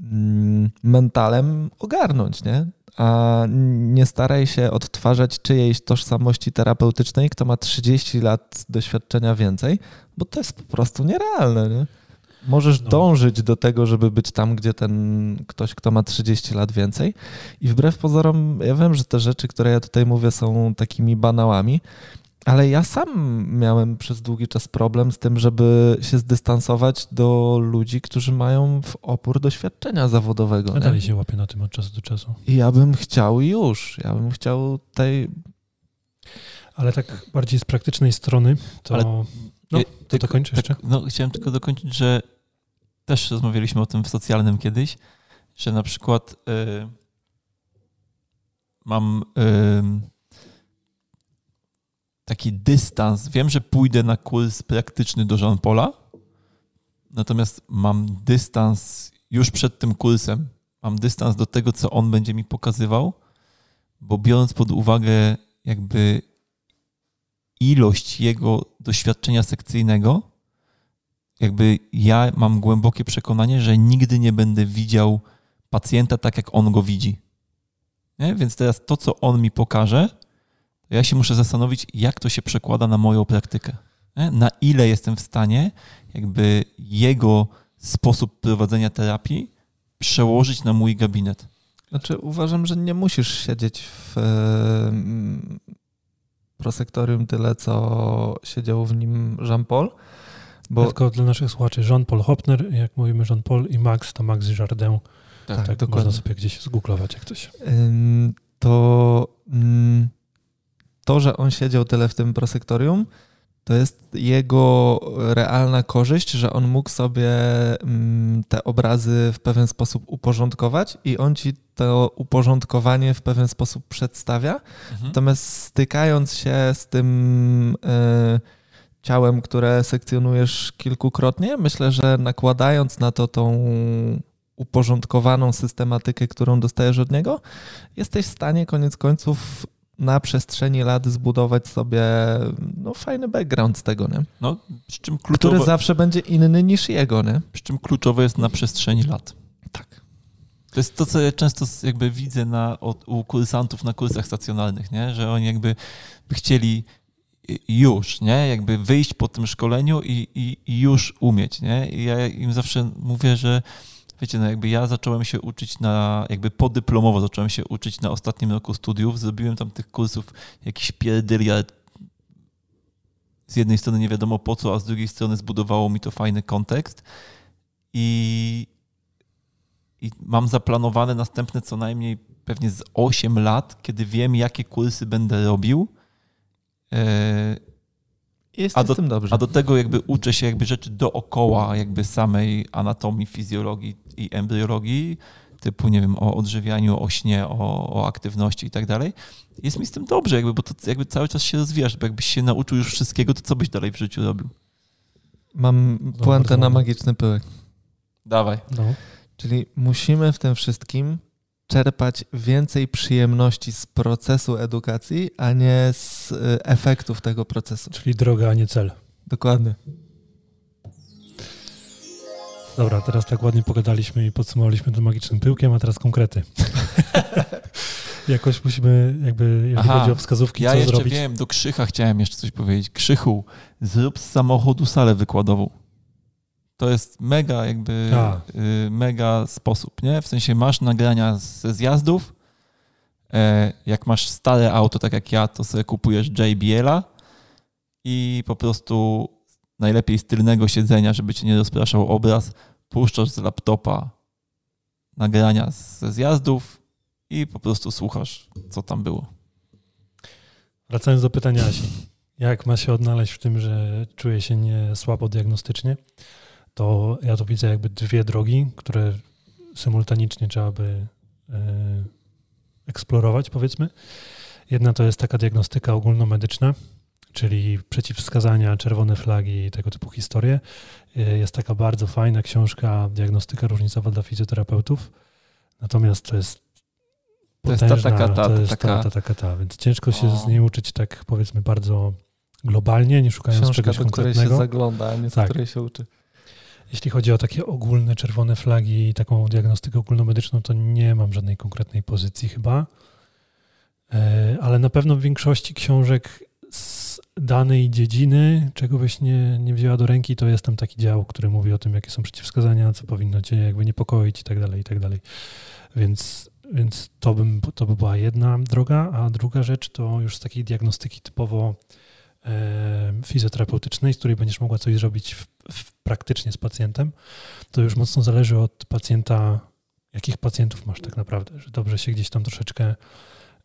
mm, mentalem ogarnąć, nie? A nie staraj się odtwarzać czyjejś tożsamości terapeutycznej, kto ma 30 lat doświadczenia więcej, bo to jest po prostu nierealne, nie? Możesz no. dążyć do tego, żeby być tam, gdzie ten ktoś, kto ma 30 lat więcej. I wbrew pozorom, ja wiem, że te rzeczy, które ja tutaj mówię, są takimi banałami, ale ja sam miałem przez długi czas problem z tym, żeby się zdystansować do ludzi, którzy mają w opór doświadczenia zawodowego. A dalej się łapie na tym od czasu do czasu. I ja bym chciał już. Ja bym chciał tej. Ale tak bardziej z praktycznej strony, to. Ale, no, to dokończę tak, jeszcze. no, chciałem tylko dokończyć, że też rozmawialiśmy o tym w socjalnym kiedyś, że na przykład y, mam. Y, taki dystans. Wiem, że pójdę na kurs praktyczny do Jean Paula, natomiast mam dystans już przed tym kursem. Mam dystans do tego, co on będzie mi pokazywał, bo biorąc pod uwagę jakby ilość jego doświadczenia sekcyjnego, jakby ja mam głębokie przekonanie, że nigdy nie będę widział pacjenta tak, jak on go widzi. Nie? Więc teraz to, co on mi pokaże, ja się muszę zastanowić, jak to się przekłada na moją praktykę. Na ile jestem w stanie jakby jego sposób prowadzenia terapii przełożyć na mój gabinet. Znaczy uważam, że nie musisz siedzieć w prosektorium tyle, co siedział w nim Jean-Paul, Bo... Tylko dla naszych słuchaczy Jean-Paul Hopner, jak mówimy Jean-Paul i Max, to Max Jardin. Tak, tak, tak dokładnie. Można sobie gdzieś zgooglować jak coś. To, to, że on siedział tyle w tym prosektorium, to jest jego realna korzyść, że on mógł sobie te obrazy w pewien sposób uporządkować i on ci to uporządkowanie w pewien sposób przedstawia. Mhm. Natomiast stykając się z tym e, ciałem, które sekcjonujesz kilkukrotnie, myślę, że nakładając na to tą uporządkowaną systematykę, którą dostajesz od niego, jesteś w stanie koniec końców na przestrzeni lat zbudować sobie no, fajny background z tego, nie? No, przy czym kluczowe, który zawsze będzie inny niż jego, nie? Przy czym kluczowe jest na przestrzeni lat. Tak. To jest to, co ja często jakby widzę na, u kursantów na kursach stacjonalnych, nie? że oni jakby by chcieli już, nie? Jakby wyjść po tym szkoleniu i, i, i już umieć, nie? I ja im zawsze mówię, że wiecie, no jakby ja zacząłem się uczyć na, jakby podyplomowo zacząłem się uczyć na ostatnim roku studiów, zrobiłem tam tych kursów jakiś pierdyl, ale z jednej strony nie wiadomo po co, a z drugiej strony zbudowało mi to fajny kontekst. I, i mam zaplanowane następne co najmniej pewnie z 8 lat, kiedy wiem, jakie kursy będę robił. E, jest a, do, a do tego jakby uczę się jakby rzeczy dookoła jakby samej anatomii, fizjologii i embriologii, typu, nie wiem, o odżywianiu, o śnie, o, o aktywności i tak dalej. Jest mi z tym dobrze, jakby, bo to jakby cały czas się rozwijasz, bo jakbyś się nauczył już wszystkiego, to co byś dalej w życiu robił? Mam puentę na magiczny pyłek. Dawaj. No. Czyli musimy w tym wszystkim czerpać więcej przyjemności z procesu edukacji, a nie z y, efektów tego procesu. Czyli droga, a nie cel. Dokładnie. Dobra, teraz tak ładnie pogadaliśmy i podsumowaliśmy tym magicznym pyłkiem, a teraz konkrety. Jakoś musimy, jakby, jeżeli Aha, chodzi o wskazówki, ja co jeszcze zrobić. wiem, do Krzycha chciałem jeszcze coś powiedzieć. Krzychu, zrób z samochodu salę wykładową. To jest mega jakby, y, mega sposób, nie? W sensie masz nagrania ze zjazdów, e, jak masz stare auto, tak jak ja, to sobie kupujesz JBL-a i po prostu najlepiej z tylnego siedzenia, żeby cię nie rozpraszał obraz, puszczasz z laptopa nagrania ze zjazdów i po prostu słuchasz, co tam było. Wracając do pytania Asi. Jak ma się odnaleźć w tym, że czuje się nie słabo diagnostycznie? To ja tu widzę jakby dwie drogi, które symultanicznie trzeba by e, eksplorować, powiedzmy. Jedna to jest taka diagnostyka ogólnomedyczna, czyli przeciwwskazania, czerwone flagi i tego typu historie. E, jest taka bardzo fajna książka Diagnostyka różnicowa dla fizjoterapeutów. Natomiast to jest to potężna, jest ta taka ta, to jest ta, ta, ta, ta, więc ciężko się o. z niej uczyć tak powiedzmy bardzo globalnie, nie szukając Książka, czegoś do konkretnego. której się zagląda, a nie tak. której się uczy. Jeśli chodzi o takie ogólne czerwone flagi i taką diagnostykę ogólnomedyczną, to nie mam żadnej konkretnej pozycji chyba. E, ale na pewno w większości książek z danej dziedziny, czego byś nie, nie wzięła do ręki, to jest tam taki dział, który mówi o tym, jakie są przeciwwskazania, co powinno cię jakby niepokoić i tak dalej, i tak dalej. Więc, więc to, bym, to by była jedna droga, a druga rzecz to już z takiej diagnostyki typowo e, fizjoterapeutycznej, z której będziesz mogła coś zrobić w, w, praktycznie z pacjentem, to już mocno zależy od pacjenta, jakich pacjentów masz tak naprawdę, że dobrze się gdzieś tam troszeczkę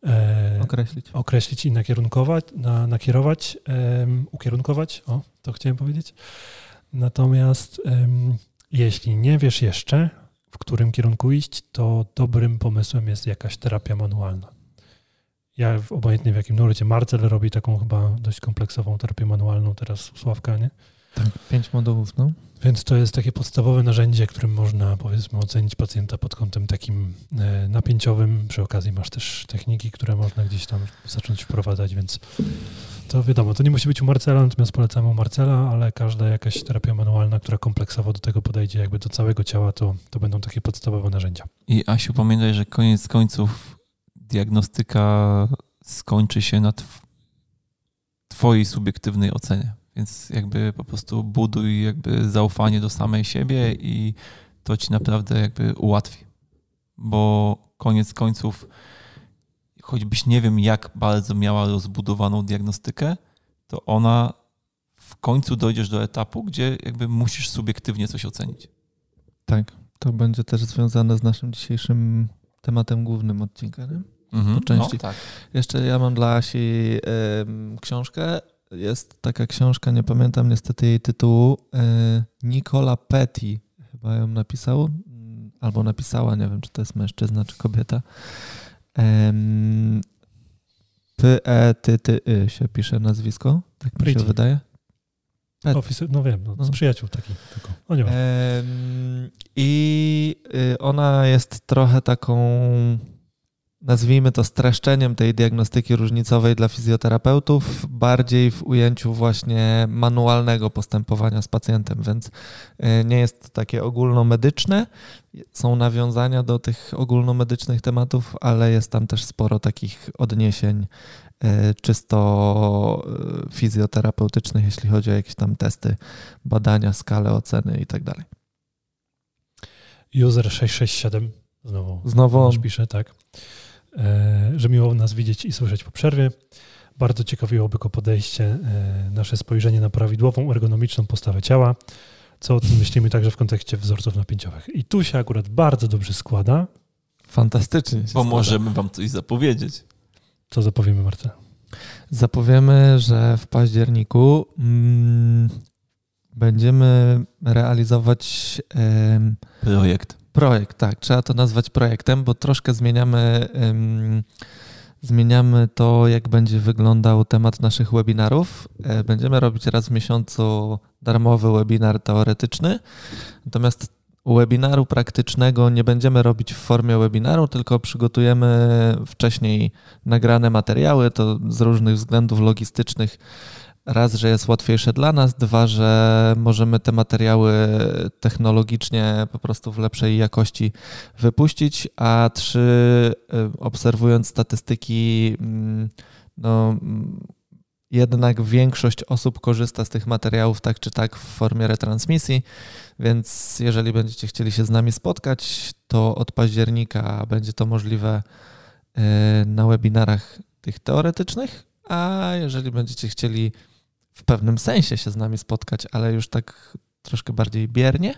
e, określić. określić i nakierunkować, na, nakierować, e, ukierunkować, o, to chciałem powiedzieć. Natomiast jeśli nie wiesz jeszcze, w którym kierunku iść, to dobrym pomysłem jest jakaś terapia manualna. Ja obojętnie w jakim nurcie. Marcel robi taką chyba dość kompleksową terapię manualną teraz Sławka, nie? Tak, pięć modułów, no. Więc to jest takie podstawowe narzędzie, którym można powiedzmy ocenić pacjenta pod kątem takim e, napięciowym. Przy okazji masz też techniki, które można gdzieś tam zacząć wprowadzać, więc to wiadomo, to nie musi być u Marcela, natomiast polecamy u Marcela, ale każda jakaś terapia manualna, która kompleksowo do tego podejdzie, jakby do całego ciała, to, to będą takie podstawowe narzędzia. I Asiu, pamiętaj, że koniec końców diagnostyka skończy się na tw twojej subiektywnej ocenie. Więc jakby po prostu buduj jakby zaufanie do samej siebie i to ci naprawdę jakby ułatwi. Bo koniec końców, choćbyś nie wiem jak bardzo miała rozbudowaną diagnostykę, to ona w końcu dojdziesz do etapu, gdzie jakby musisz subiektywnie coś ocenić. Tak, to będzie też związane z naszym dzisiejszym tematem głównym odcinka. Nie? Mhm. Po części. No, tak. Jeszcze ja mam dla Asi em, książkę. Jest taka książka, nie pamiętam niestety jej tytułu. E, Nicola Petty chyba ją napisał, mm, albo napisała, nie wiem czy to jest mężczyzna czy kobieta. P-E-T-T-Y się pisze nazwisko, tak mi się wydaje. Pet. Office, no wiem, no, z No. przyjaciół taki tylko. No nie I y, ona jest trochę taką, nazwijmy to streszczeniem tej diagnostyki różnicowej dla fizjoterapeutów, bardziej w ujęciu właśnie manualnego postępowania z pacjentem, więc y, nie jest to takie ogólnomedyczne. Są nawiązania do tych ogólnomedycznych tematów, ale jest tam też sporo takich odniesień y, czysto y, fizjoterapeutycznych, jeśli chodzi o jakieś tam testy, badania, skale oceny i tak dalej. User 667, znowu Znowu pisze, tak, że miło nas widzieć i słyszeć po przerwie. Bardzo ciekawiłoby go podejście, e, nasze spojrzenie na prawidłową, ergonomiczną postawę ciała, co o tym myślimy także w kontekście wzorców napięciowych. I tu się akurat bardzo dobrze składa. Fantastycznie. się Bo składa. możemy wam coś zapowiedzieć. Co zapowiemy, Marta? Zapowiemy, że w październiku mm, będziemy realizować em, Projekt. Projekt. Tak, trzeba to nazwać projektem, bo troszkę zmieniamy, zmieniamy to, jak będzie wyglądał temat naszych webinarów. E, Będziemy robić raz w miesiącu darmowy webinar teoretyczny, natomiast webinaru praktycznego nie będziemy robić w formie webinaru, tylko przygotujemy wcześniej nagrane materiały. To z różnych względów logistycznych. Raz, że jest łatwiejsze dla nas, dwa, że możemy te materiały technologicznie po prostu w lepszej jakości wypuścić, a trzy, y, obserwując statystyki, mm, no, mm, jednak większość osób korzysta z tych materiałów tak czy tak w formie retransmisji, więc jeżeli będziecie chcieli się z nami spotkać, to od października będzie to możliwe y, na webinarach tych teoretycznych, a jeżeli będziecie chcieli w pewnym sensie się z nami spotkać, ale już tak troszkę bardziej biernie,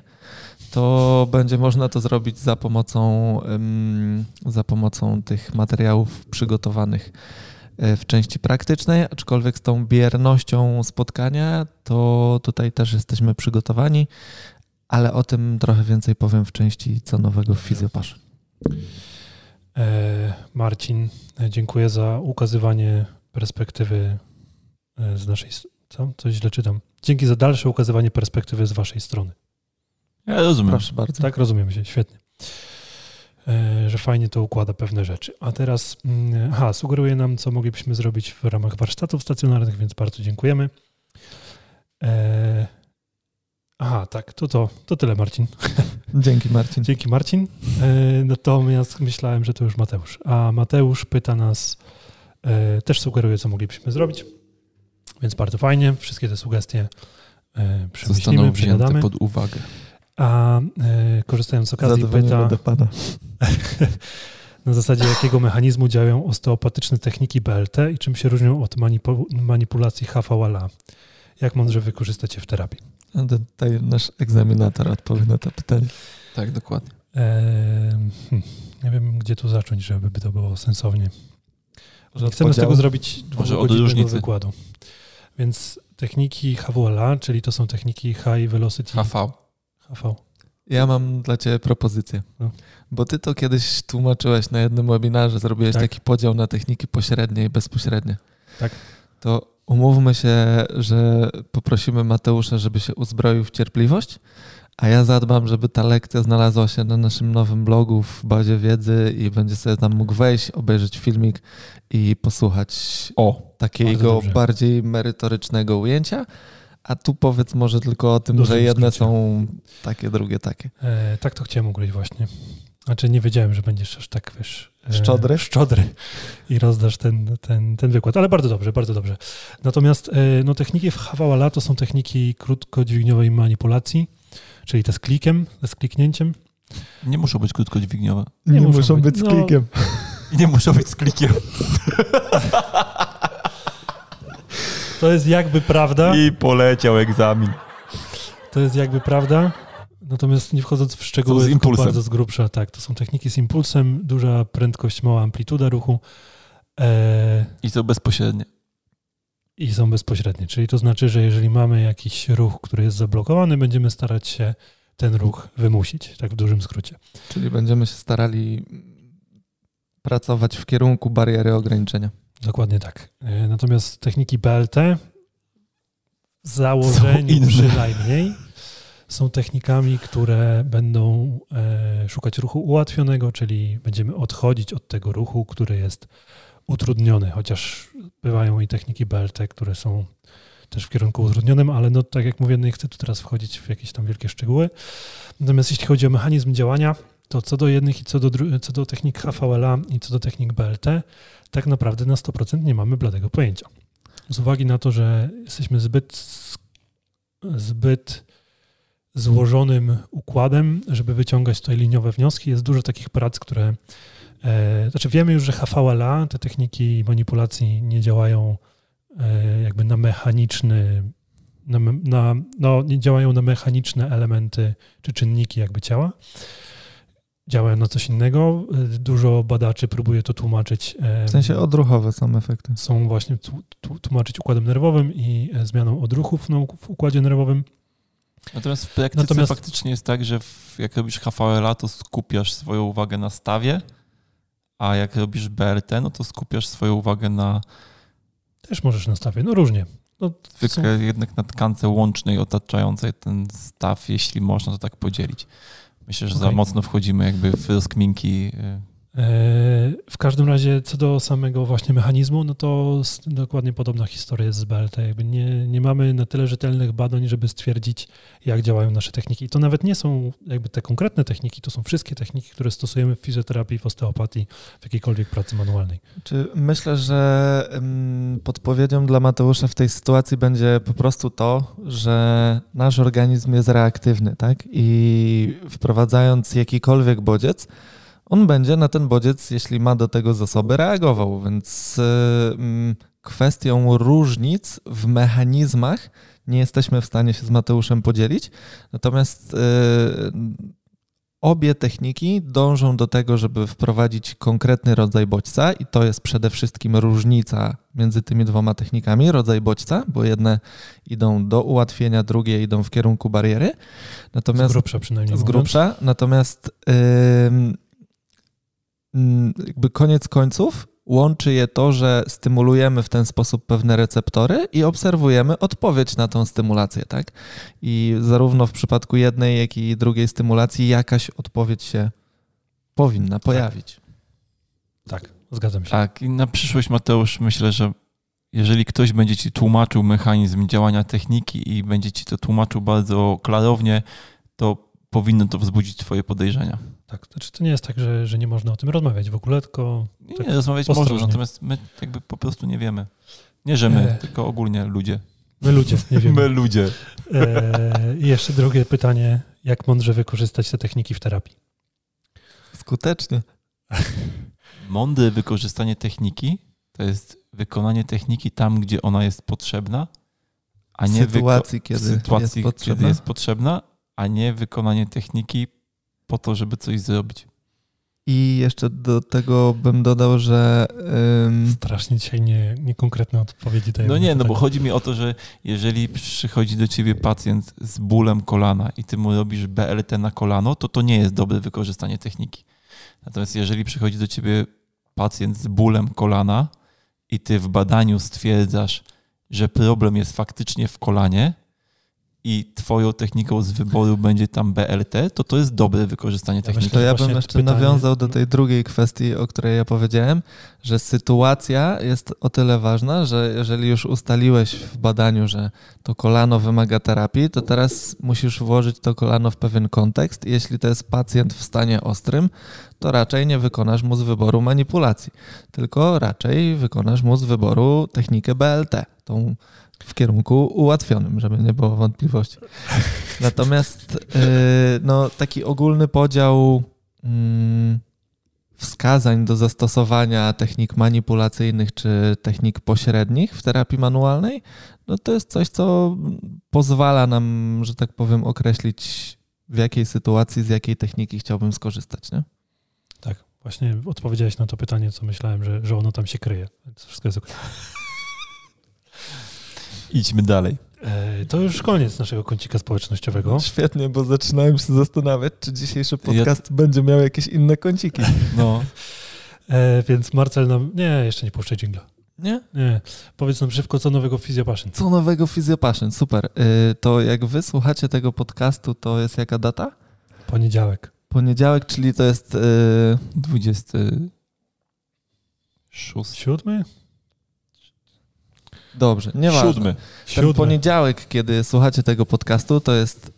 to będzie można to zrobić za pomocą, za pomocą tych materiałów przygotowanych y, w części praktycznej, aczkolwiek z tą biernością spotkania, to tutaj też jesteśmy przygotowani, ale o tym trochę więcej powiem w części co nowego w Fizjopasz. E, Marcin, e, dziękuję za ukazywanie perspektywy e, z naszej Co? Coś źle czytam. Dzięki za dalsze ukazywanie perspektywy z waszej strony. Ja rozumiem. Proszę bardzo. Tak, rozumiemy się, świetnie. E, Że fajnie to układa pewne rzeczy. A teraz, mm, aha, sugeruje nam, co moglibyśmy zrobić w ramach warsztatów stacjonarnych, więc bardzo dziękujemy. E, Aha, tak, to, to, to tyle, Marcin. Dzięki Marcin. Dzięki, Marcin. E, Natomiast myślałem, że to już Mateusz. A Mateusz pyta nas, e, też sugeruje, co moglibyśmy zrobić. Więc bardzo fajnie. Wszystkie te sugestie e, przemyślimy, Zostaną wzięte przegadamy. pod uwagę. A e, korzystając z okazji, pyta do pana. na zasadzie jakiego mechanizmu działają osteopatyczne techniki BLT i czym się różnią od manipu- manipulacji HVLA. Jak mądrze wykorzystać je w terapii? A Tutaj nasz egzaminator odpowie na to pytanie. Tak, dokładnie. E, hmm, nie wiem, gdzie tu zacząć, żeby to było sensownie. Może chcemy z tego zrobić dwugodzinnego wykładu. Więc techniki HWLA, czyli to są techniki High Velocity HV. HV. Ja mam dla ciebie propozycję. No. Bo ty to kiedyś tłumaczyłeś na jednym webinarze, zrobiłeś Tak. taki podział na techniki pośrednie i bezpośrednie. Tak. To umówmy się, że poprosimy Mateusza, żeby się uzbroił w cierpliwość, a ja zadbam, żeby ta lekcja znalazła się na naszym nowym blogu w bazie wiedzy i będzie sobie tam mógł wejść, obejrzeć filmik i posłuchać O, takiego bardziej merytorycznego ujęcia. A tu powiedz może tylko o tym, Dużym że jedne skrócie. są takie, drugie takie. E, tak to chciałem ugryźć właśnie. Znaczy nie wiedziałem, że będziesz aż tak, wiesz... e, Szczodry? Szczodry i rozdasz ten, ten, ten wykład. Ale bardzo dobrze, bardzo dobrze. Natomiast e, no, techniki w HWLA to są techniki krótkodźwigniowej manipulacji, czyli te z klikiem, z kliknięciem. nie muszą być krótkodźwigniowe. Nie muszą być z klikiem. I nie muszą być z klikiem. To jest jakby prawda. I poleciał egzamin. To jest jakby prawda. Natomiast nie wchodząc w szczegóły, z impulsem. bardzo z grubsza, tak, to są techniki z impulsem, duża prędkość, mała amplituda ruchu e, I to bezpośrednie. I są bezpośrednie. Czyli to znaczy, że jeżeli mamy jakiś ruch, który jest zablokowany, będziemy starać się ten ruch wymusić, tak w dużym skrócie. Czyli będziemy się starali pracować w kierunku bariery ograniczenia. Dokładnie tak. E, Natomiast techniki BLT w założeniu przynajmniej są technikami, które będą e, szukać ruchu ułatwionego, czyli będziemy odchodzić od tego ruchu, który jest utrudniony, chociaż bywają i techniki BLT, które są też w kierunku utrudnionym, ale no tak jak mówię, nie chcę tu teraz wchodzić w jakieś tam wielkie szczegóły. Natomiast jeśli chodzi o mechanizm działania, to co do jednych i co do, co do technik HVLA i co do technik BLT, tak naprawdę na 100% nie mamy bladego pojęcia. Z uwagi na to, że jesteśmy zbyt, zbyt złożonym układem, żeby wyciągać tutaj liniowe wnioski, jest dużo takich prac, które. E, znaczy, wiemy już, że HVLA, te techniki manipulacji nie działają e, jakby na mechaniczny. Na, na, no, nie działają na mechaniczne elementy czy czynniki jakby ciała. Działają na coś innego. E, Dużo badaczy próbuje to tłumaczyć. W sensie odruchowe są efekty. są właśnie tłu- tłu- tłumaczyć układem nerwowym i zmianą odruchów no, w układzie nerwowym. Natomiast w praktyce Natomiast- faktycznie jest tak, że w, jak robisz HVLA, to skupiasz swoją uwagę na stawie, a jak robisz BLT, no to skupiasz swoją uwagę na Też możesz nastawić, no różnie. No, są, zwykle jednak na tkance łącznej otaczającej ten staw, jeśli można to tak podzielić. Myślę, że za Okej. mocno wchodzimy jakby w rozkminki. E, w każdym razie co do samego właśnie mechanizmu, no to dokładnie podobna historia jest z BLT. Jakby nie, nie mamy na tyle rzetelnych badań, żeby stwierdzić, jak działają nasze techniki. I to nawet nie są jakby te konkretne techniki, to są wszystkie techniki, które stosujemy w fizjoterapii, w osteopatii, w jakiejkolwiek pracy manualnej. Czy myślę, że podpowiedzią dla Mateusza w tej sytuacji będzie po prostu to, że nasz organizm jest reaktywny, tak? I wprowadzając jakikolwiek bodziec, on będzie na ten bodziec, jeśli ma do tego zasoby, reagował. Więc y, ym, kwestią różnic w mechanizmach nie jesteśmy w stanie się z Mateuszem podzielić. Natomiast y, obie techniki dążą do tego, żeby wprowadzić konkretny rodzaj bodźca i to jest przede wszystkim różnica między tymi dwoma technikami, rodzaj bodźca, bo jedne idą do ułatwienia, drugie idą w kierunku bariery. Z Natomiast grubsza przynajmniej. z grubsza, natomiast jakby koniec końców łączy je to, że stymulujemy w ten sposób pewne receptory i obserwujemy odpowiedź na tą stymulację, tak? I zarówno w przypadku jednej, jak i drugiej stymulacji jakaś odpowiedź się powinna pojawić. Tak, zgadzam się. Tak, i na przyszłość, Mateusz, myślę, że jeżeli ktoś będzie ci tłumaczył mechanizm działania techniki i będzie ci to tłumaczył bardzo klarownie, to powinno to wzbudzić twoje podejrzenia. Tak, znaczy to nie jest tak, że, że nie można o tym rozmawiać w ogóle, tylko Nie, Tak, nie rozmawiać można, natomiast my jakby po prostu nie wiemy. Nie, że my, E. tylko ogólnie ludzie. my ludzie nie My wiemy. ludzie. E, I jeszcze drugie pytanie, jak mądrze wykorzystać te techniki w terapii? Skutecznie. Mądre wykorzystanie techniki to jest wykonanie techniki tam, gdzie ona jest potrzebna, a W nie wyko- sytuacji, kiedy w sytuacji, jest kiedy potrzebna. jest potrzebna, a nie wykonanie techniki po to, żeby coś zrobić. I jeszcze do tego bym dodał, że ym, Strasznie dzisiaj nie, niekonkretne odpowiedzi daję. No nie, no bo chodzi mi o to, że jeżeli przychodzi do ciebie pacjent z bólem kolana i ty mu robisz BLT na kolano, to to nie jest dobre wykorzystanie techniki. Natomiast jeżeli przychodzi do ciebie pacjent z bólem kolana i ty w badaniu stwierdzasz, że problem jest faktycznie w kolanie i twoją techniką z wyboru będzie tam BLT, to to jest dobre wykorzystanie techniki. myślę, To ja bym jeszcze pytanie- nawiązał do tej drugiej kwestii, o której ja powiedziałem, że sytuacja jest o tyle ważna, że jeżeli już ustaliłeś w badaniu, że to kolano wymaga terapii, to teraz musisz włożyć to kolano w pewien kontekst. I Jeśli to jest pacjent w stanie ostrym, to raczej nie wykonasz mu z wyboru manipulacji, tylko raczej wykonasz mu z wyboru technikę BLT, tą w kierunku ułatwionym, żeby nie było wątpliwości. Natomiast yy, no, taki ogólny podział mm, wskazań do zastosowania technik manipulacyjnych czy technik pośrednich w terapii manualnej, no to jest coś, co pozwala nam, że tak powiem, określić w jakiej sytuacji, z jakiej techniki chciałbym skorzystać. Nie? Tak, właśnie odpowiedziałeś na to pytanie, co myślałem, że, że ono tam się kryje. Więc wszystko jest ok. Idźmy dalej. E, to już koniec naszego kącika społecznościowego. Świetnie, bo zaczynałem się zastanawiać, czy dzisiejszy podcast ja... będzie miał jakieś inne kąciki. No. E, więc Marcel nam... Nie, jeszcze nie puszczę dżingla. Nie? Nie. Powiedz nam szybko, co nowego w Physiopassion. Co nowego w Physiopassion, super. Y, to jak wy słuchacie tego podcastu, to jest jaka data? Poniedziałek. Poniedziałek, czyli to jest... Y... 26. Siódmy? Dobrze, nieważne. Siódmy. Ten Siódmy. poniedziałek, kiedy słuchacie tego podcastu, to jest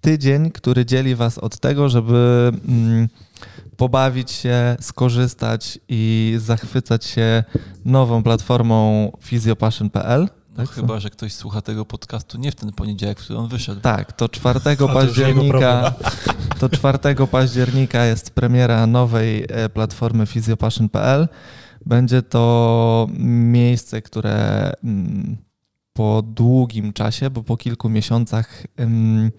tydzień, który dzieli was od tego, żeby mm, pobawić się, skorzystać i zachwycać się nową platformą physiopassion.pl. No Tak, chyba, że ktoś słucha tego podcastu nie w ten poniedziałek, w który on wyszedł. Tak, to 4 to już jego października. To 4 października jest premiera nowej e, platformy physiopassion.pl. Będzie to miejsce, które mm, po długim czasie, bo po kilku miesiącach ym,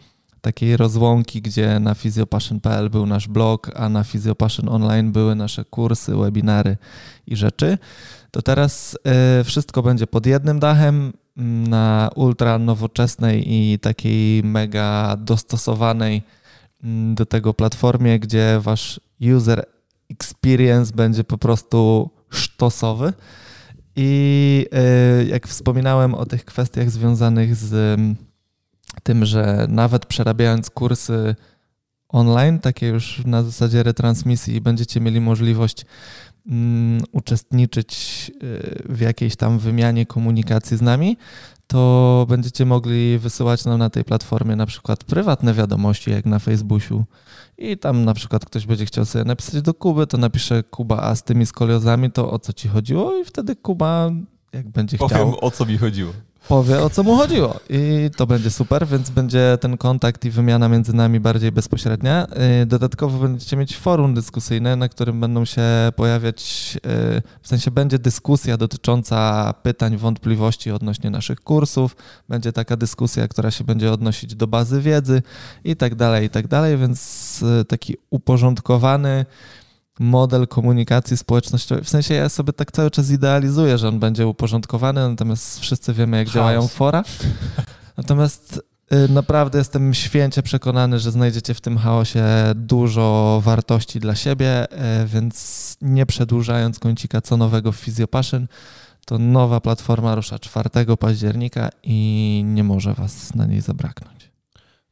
takiej rozłąki, gdzie na physiopassion.pl był nasz blog, a na Physiopassion Online były nasze kursy, webinary i rzeczy, to teraz y, wszystko będzie pod jednym dachem mm, na ultra nowoczesnej i takiej mega dostosowanej mm, do tego platformie, gdzie wasz user experience będzie po prostu sztosowy. I y, jak wspominałem o tych kwestiach związanych z mm, tym, że nawet przerabiając kursy online, takie już na zasadzie retransmisji, będziecie mieli możliwość um, uczestniczyć y, w jakiejś tam wymianie komunikacji z nami, to będziecie mogli wysyłać nam na tej platformie na przykład prywatne wiadomości, jak na Facebooku. I tam na przykład ktoś będzie chciał sobie napisać do Kuby, to napisze Kuba, a z tymi skoliozami to o co ci chodziło? I wtedy Kuba, jak będzie Powiem, chciał, o co mi chodziło. Powie o co mu chodziło. I to będzie super, więc będzie ten kontakt i wymiana między nami bardziej bezpośrednia. Yy, Dodatkowo będziecie mieć forum dyskusyjne, na którym będą się pojawiać, yy, w sensie będzie dyskusja dotycząca pytań, wątpliwości odnośnie naszych kursów. Będzie taka dyskusja, która się będzie odnosić do bazy wiedzy i tak dalej, i tak dalej, więc yy, taki uporządkowany model komunikacji społecznościowej. W sensie ja sobie tak cały czas idealizuję, że on będzie uporządkowany, natomiast wszyscy wiemy, jak Chaos. działają fora. Natomiast y, naprawdę jestem święcie przekonany, że znajdziecie w tym chaosie dużo wartości dla siebie, y, więc nie przedłużając kącika co nowego w Physiopassion, to nowa platforma rusza 4 października i nie może was na niej zabraknąć.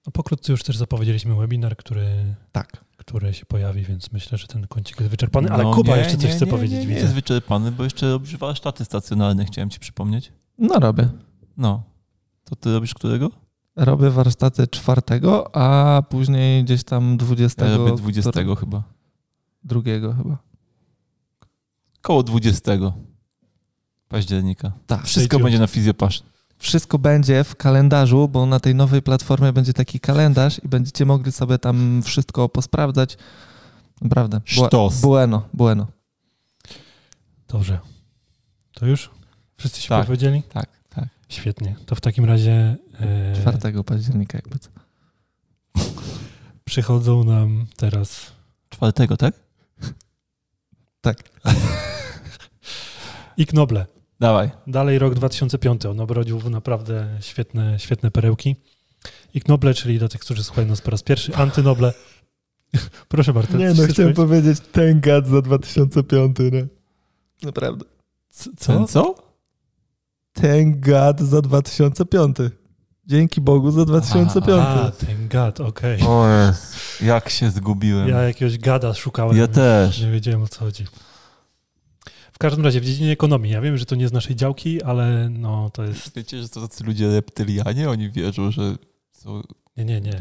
No pokrótce już też zapowiedzieliśmy webinar, który, Tak. Który się pojawi, więc myślę, że ten kącik jest wyczerpany. Ale No Kuba nie, jeszcze coś nie, chce nie, powiedzieć, Nie, jest wyczerpany, bo jeszcze robisz warsztaty stacjonarne, chciałem ci przypomnieć. No robię. No. To ty robisz którego? Robię warsztaty czwartego, a później gdzieś tam 20. Ja robię 20 chyba. Drugiego chyba. Koło 20 października. Tak. Wszystko będzie na Physiopassion. Wszystko będzie w kalendarzu, bo na tej nowej platformie będzie taki kalendarz i będziecie mogli sobie tam wszystko posprawdzać. Naprawdę. Sztos. Bueno, bueno. Dobrze. To już? Wszyscy się Tak. powiedzieli? Tak, tak. Świetnie. To w takim razie e, 4 października jakby co. przychodzą nam teraz Czwartego, tak? Tak. i Knoble. Dawaj. Dalej rok 2005. On obrodził naprawdę świetne, świetne perełki. I Knoble, czyli do tych, którzy słuchają nas po raz pierwszy, Antynoble. Proszę bardzo. Nie no, chciałem powiedzieć? powiedzieć ten gad za 2005, nie? Naprawdę. C- Ten Co? co? Ten gad za 2005. Dzięki Bogu za 2005. A, ten gad, okej. O jak się zgubiłem. Ja jakiegoś gada szukałem. Ja też. Nie wiedziałem o co chodzi. W każdym razie w dziedzinie ekonomii. Ja wiem, że to nie z naszej działki, ale no to jest. Wiecie, że to tacy ludzie reptylianie? Oni wierzą, że są... Nie, nie, nie.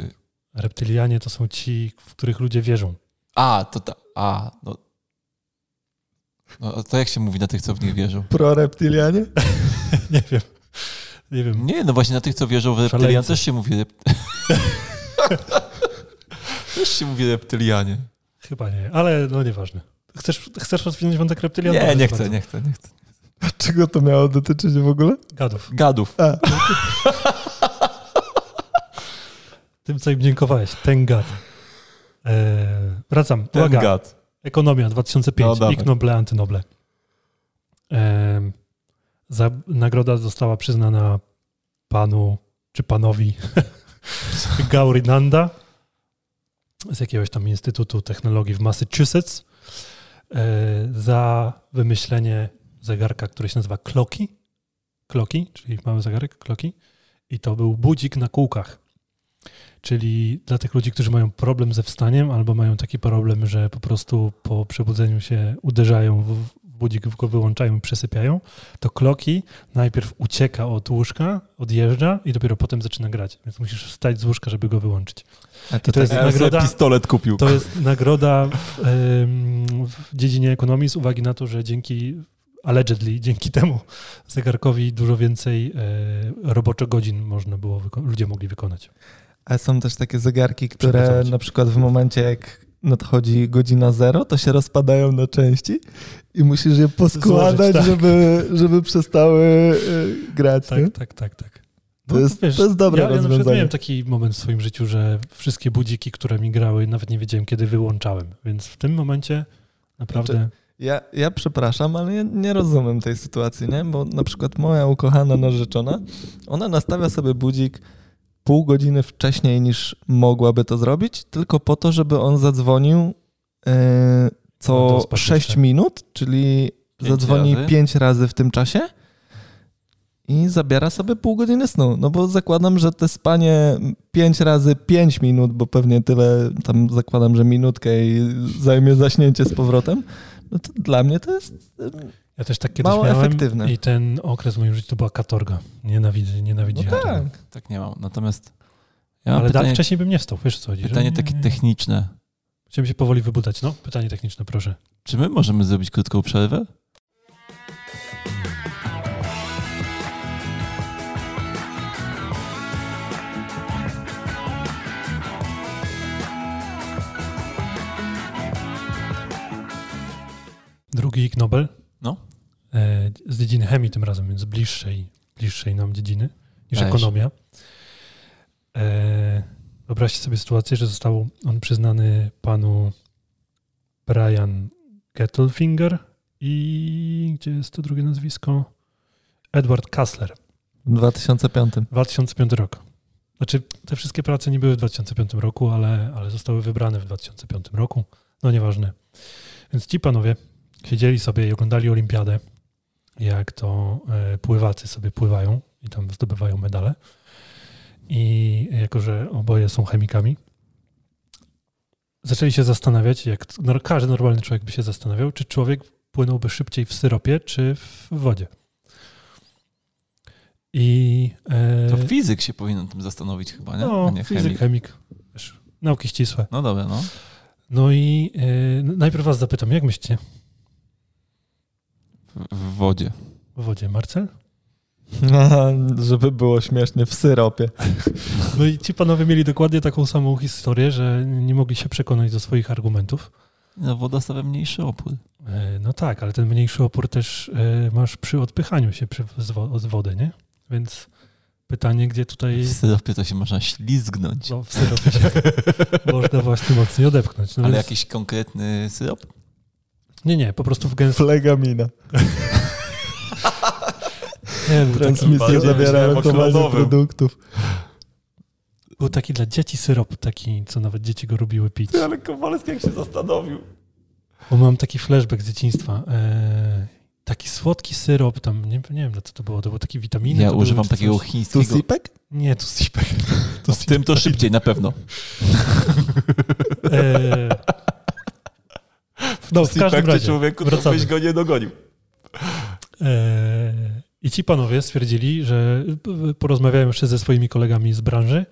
Reptylianie to są ci, w których ludzie wierzą. A, to ta... A, no... No, to jak się mówi na tych, co w nich wierzą? Pro reptilianie? nie wiem. Nie wiem. Nie, no właśnie na tych, co wierzą w reptylian też się mówi rept... też się mówi reptylianie. Chyba nie, ale no nieważne. Chcesz, chcesz rozwinąć wątek reptylian? Nie, nie chcę, nie chcę, nie chcę. A czego to miało dotyczyć w ogóle? Gadów. Gadów. A, Tym, co im dziękowałeś. Ten gad. Eee, wracam. Ten Uwaga. gad. Ekonomia 2005. No. Ich noble, antynoble. Ehm, za, nagroda została przyznana panu, czy panowi Gaurinanda z jakiegoś tam Instytutu Technologii w Massachusetts za wymyślenie zegarka, który się nazywa Clocky. Clocky, czyli mały zegarek, Clocky. I to był budzik na kółkach. Czyli dla tych ludzi, którzy mają problem ze wstaniem albo mają taki problem, że po prostu po przebudzeniu się uderzają w budzik, go wyłączają i przesypiają, to kloki najpierw ucieka od łóżka, odjeżdża i dopiero potem zaczyna grać. Więc musisz wstać z łóżka, żeby go wyłączyć. a I to jest Ja nagroda- pistolet kupił. To jest nagroda w, w dziedzinie ekonomii z uwagi na to, że dzięki allegedly, dzięki temu zegarkowi dużo więcej e, roboczo godzin można było, ludzie mogli wykonać. A są też takie zegarki, które na przykład w momencie jak nadchodzi godzina zero, to się rozpadają na części i musisz je poskładać, Złożyć, tak. żeby, żeby przestały y, grać. nie? Tak, tak, tak, tak. To jest- to jest dobre ja, ja na rozwiązanie. miałem taki moment w swoim życiu, że wszystkie budziki, które mi grały, nawet nie wiedziałem, kiedy wyłączałem. Więc w tym momencie naprawdę... Znaczy, Ja, ja przepraszam, ale ja nie rozumiem tej sytuacji, nie? Bo na przykład moja ukochana narzeczona, ona nastawia sobie budzik pół godziny wcześniej niż mogłaby to zrobić, tylko po to, żeby on zadzwonił No co spać 6 jeszcze. minut, czyli Pięć zadzwoni razy? 5 razy w tym czasie i zabiera sobie pół godziny snu. No bo zakładam, że te spanie 5 razy 5 minut, bo pewnie tyle, tam zakładam, że minutkę i zajmie zaśnięcie z powrotem, no to dla mnie to jest Ja też tak kiedyś Mało miałem efektywne. i ten okres w moim życiu to była katorga. Nienawidzę, No nienawidziłem tego. tak. Tak nie mam. Natomiast ja mam Ale pytanie, wcześniej bym nie wstał, wiesz co chodzi? pytanie nie- takie techniczne. Chciałem się powoli wybudzać. No, pytanie techniczne, proszę. Czy my możemy zrobić krótką przerwę? Drugi Ig Nobel. E, z dziedziny chemii tym razem, więc bliższej, bliższej nam dziedziny niż Weź. ekonomia. E, wyobraźcie sobie sytuację, że został on przyznany panu Brian Gettelfinger i gdzie jest to drugie nazwisko? Edward Kassler. W 2005. 2005 rok. Znaczy, te wszystkie prace nie były w 2005 roku, ale, ale zostały wybrane w 2005 roku. No nieważne. Więc ci panowie siedzieli sobie i oglądali olimpiadę, jak to e, pływacy sobie pływają i tam zdobywają medale. I jako, że oboje są chemikami, zaczęli się zastanawiać, jak no, każdy normalny człowiek by się zastanawiał, czy człowiek płynąłby szybciej w syropie, czy w wodzie. I e, To fizyk się powinien tym zastanowić chyba, nie? no, nie fizyk, chemik. chemik, wiesz, nauki ścisłe. No dobra, no. No i e, najpierw was zapytam, jak myślicie W, wodzie. w wodzie, Marcel? Żeby było śmiesznie, w syropie. No i ci panowie mieli dokładnie taką samą historię, że nie mogli się przekonać do swoich argumentów. No woda stawia mniejszy opór. E, No tak, ale ten mniejszy opór też e, masz przy odpychaniu się przy, z, wo, z wody, nie? Więc pytanie, gdzie tutaj W syropie to się można ślizgnąć. no, w syropie się można właśnie mocniej odepchnąć. No Ale więc, jakiś konkretny syrop? Nie, nie, po prostu w gęstym... Flegamina. Nie, Transmisja zawiera lokowanie produktów. był taki dla dzieci syrop, taki, co nawet dzieci go lubiły pić. Ale Kowalski jak się zastanowił. Bo mam taki flashback z dzieciństwa. E, taki słodki syrop, tam nie, nie wiem na co to było, to było takie witaminy. Ja używam takiego coś. Tu chińskiego. sipek? Nie, to sipek. W tym to szybciej na pewno. E, no, w każdym razie. człowieku, to wracamy. byś go nie dogonił. E, I ci panowie stwierdzili, że porozmawiają jeszcze ze swoimi kolegami z branży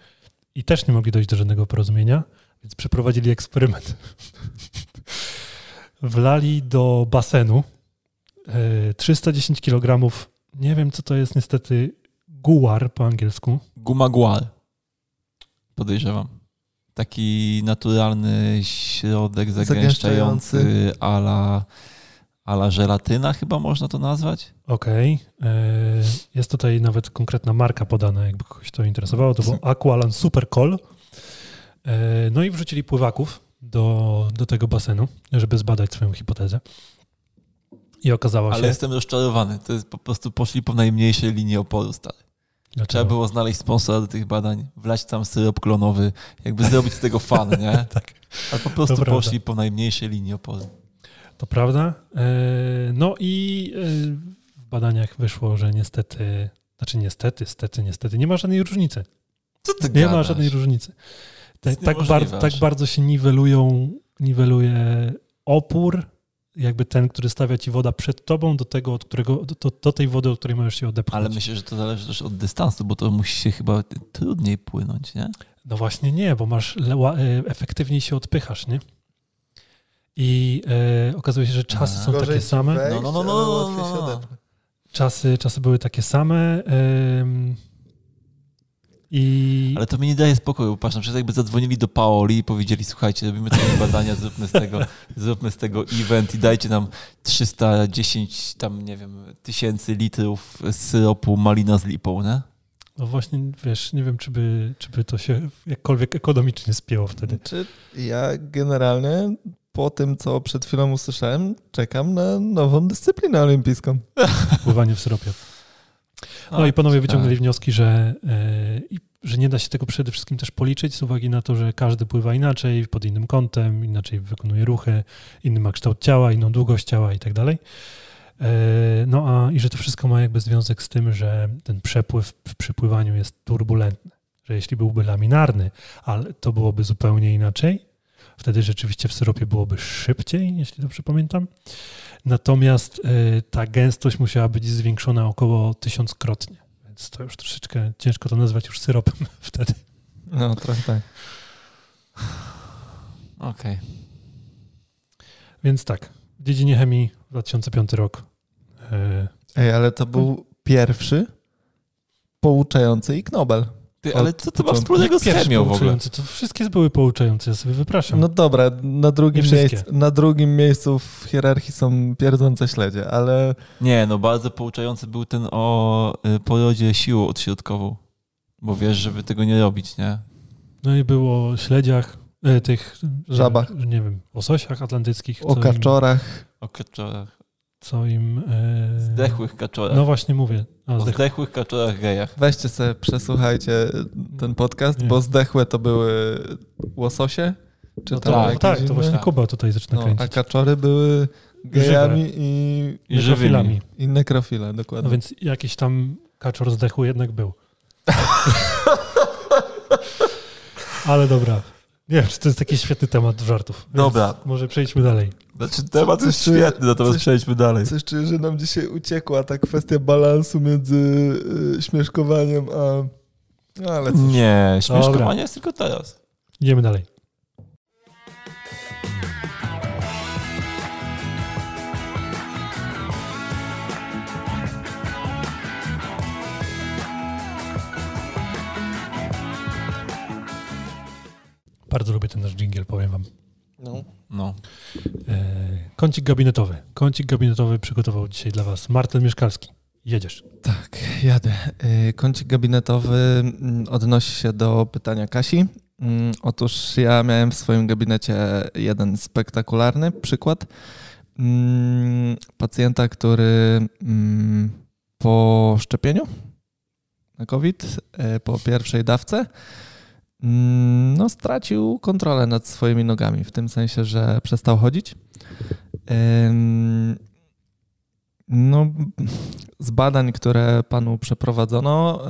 i też nie mogli dojść do żadnego porozumienia, więc przeprowadzili eksperyment. Wlali do basenu e, 310 kg, nie wiem co to jest niestety, guar po angielsku. Gumagual. Podejrzewam. Taki naturalny środek zagęszczający, Zagęszczający. ala, ala żelatyna chyba można to nazwać. Okej. E, Jest tutaj nawet konkretna marka podana, jakby kogoś to interesowało. To był Aqualan Super Col. E, No i wrzucili pływaków do, do tego basenu, żeby zbadać swoją hipotezę. I okazało Ale się... jestem rozczarowany. To jest po prostu poszli po najmniejszej linii oporu, stary. Trzeba Dlaczego? było znaleźć sponsora do tych badań, wlać tam syrop klonowy, jakby zrobić z tego fan, nie? Tak. A po prostu To prawda. poszli po najmniejszej linii oporu. To prawda. E, No i e, w badaniach wyszło, że niestety, znaczy niestety, stety, niestety, nie ma żadnej różnicy. Co ty Nie ma gadasz? żadnej różnicy. Tak, tak, bardzo, tak bardzo się niwelują, niweluje opór, jakby ten, który stawia ci woda przed tobą, do tego, od którego, do, do, tej wody, od której możesz się odepchnąć. Ale myślę, że to zależy też od dystansu, bo to musi się chyba trudniej płynąć, nie? No właśnie nie, bo masz e, efektywniej się odpychasz, nie? I e, okazuje się, że czasy Aha. są Gorzej takie same. wejść, No, no, no, no, no, łatwiej no, się no. Czasy, czasy były takie same. em, I Ale to mi nie daje spokoju. Patrz, na przykład jakby zadzwonili do Paoli i powiedzieli, słuchajcie, robimy takie badania, zróbmy z tego, zróbmy z tego event i dajcie nam 310 tam, nie wiem, tysięcy litrów syropu malina z lipą, nie? no właśnie, wiesz, nie wiem, czy by, czy by to się jakkolwiek ekonomicznie spięło wtedy. Czy ja generalnie po tym, co przed chwilą usłyszałem, czekam na nową dyscyplinę olimpijską. Pływanie w syropie. No i panowie wyciągnęli wnioski, że, e, że nie da się tego przede wszystkim też policzyć z uwagi na to, że każdy pływa inaczej, pod innym kątem, inaczej wykonuje ruchy, inny ma kształt ciała, inną długość ciała i tak dalej. E, No a i że to wszystko ma jakby związek z tym, że ten przepływ w przypływaniu jest turbulentny. Że jeśli byłby laminarny, ale to byłoby zupełnie inaczej, wtedy rzeczywiście w syropie byłoby szybciej, jeśli dobrze pamiętam. Natomiast e, ta gęstość musiała być zwiększona około tysiąckrotnie. Więc to już troszeczkę ciężko to nazwać już syropem wtedy. No, trochę tak. Okej. Więc tak, w dziedzinie chemii 2005 rok. E, Ej, ale to był pierwszy pouczający Ig Nobel. Ty, ale co to ma wspólnego z chemią w ogóle? To wszystkie były pouczające, ja sobie wypraszam. No dobra, na drugim, miejscu, na drugim miejscu w hierarchii są pierdzące śledzie, ale Nie, no bardzo pouczający był ten o y, porodzie siłą odśrodkową. Bo wiesz, żeby tego nie robić, nie? No i było o śledziach, e, tych... Żabach. Nie, nie wiem, łososiach atlantyckich. o co im, kaczorach. O kaczorach. Co im e, Zdechłych kaczorach. No właśnie mówię. A, o zdechłych. zdechłych kaczorach gejach. Weźcie sobie, przesłuchajcie ten podcast, Nie. bo zdechłe to były łososie, czy No tam to, jakieś tak, to właśnie Kuba tutaj zaczyna No, a kręcić. kaczory były gejami i, I Nekrofilami. i nekrofile, No dokładnie. więc jakiś tam kaczor zdechły jednak był. Ale dobra. Nie wiem, czy to jest taki świetny temat żartów. Dobra. Może przejdźmy dalej. Znaczy temat jest Coś- świetny, natomiast coś- przejdźmy dalej. Coś czuję, że nam dzisiaj uciekła ta kwestia balansu między y, śmieszkowaniem a... No ale cóż. Nie, Dobra. śmieszkowanie jest tylko teraz. Idziemy dalej. Bardzo lubię ten nasz dżingiel, powiem wam. No. No. E, kącik gabinetowy. Kącik gabinetowy przygotował dzisiaj dla was Martin Mieszkalski. Jedziesz. Tak, jadę. Y, Kącik gabinetowy mm, odnosi się do pytania Kasi. Mm, Otóż ja miałem w swoim gabinecie jeden spektakularny przykład mm, pacjenta, który po szczepieniu na COVID, y, po pierwszej dawce, no, stracił kontrolę nad swoimi nogami, w tym sensie, że przestał chodzić. No, z badań, które panu przeprowadzono,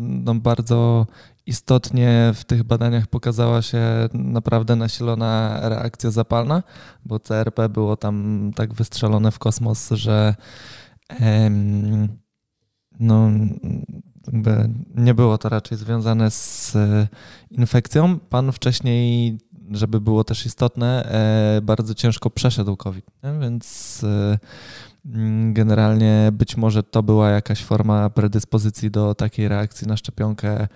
no bardzo istotnie w tych badaniach pokazała się naprawdę nasilona reakcja zapalna, bo CRP było tam tak wystrzelone w kosmos, że no, jakby nie było to raczej związane z e, infekcją. Pan wcześniej żeby było też istotne, e, bardzo ciężko przeszedł COVID, nie? więc e, mm, generalnie być może to była jakaś forma predyspozycji do takiej reakcji na szczepionkę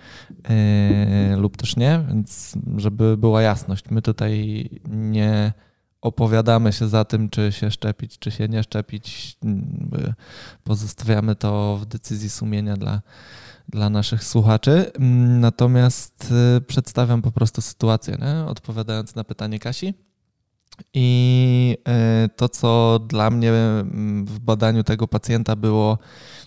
lub też nie, więc żeby była jasność, my tutaj nie opowiadamy się za tym, czy się szczepić, czy się nie szczepić. Pozostawiamy to w decyzji sumienia dla, dla naszych słuchaczy. Natomiast y, przedstawiam po prostu sytuację, nie? odpowiadając na pytanie Kasi. I y, to, co dla mnie w badaniu tego pacjenta było Mm,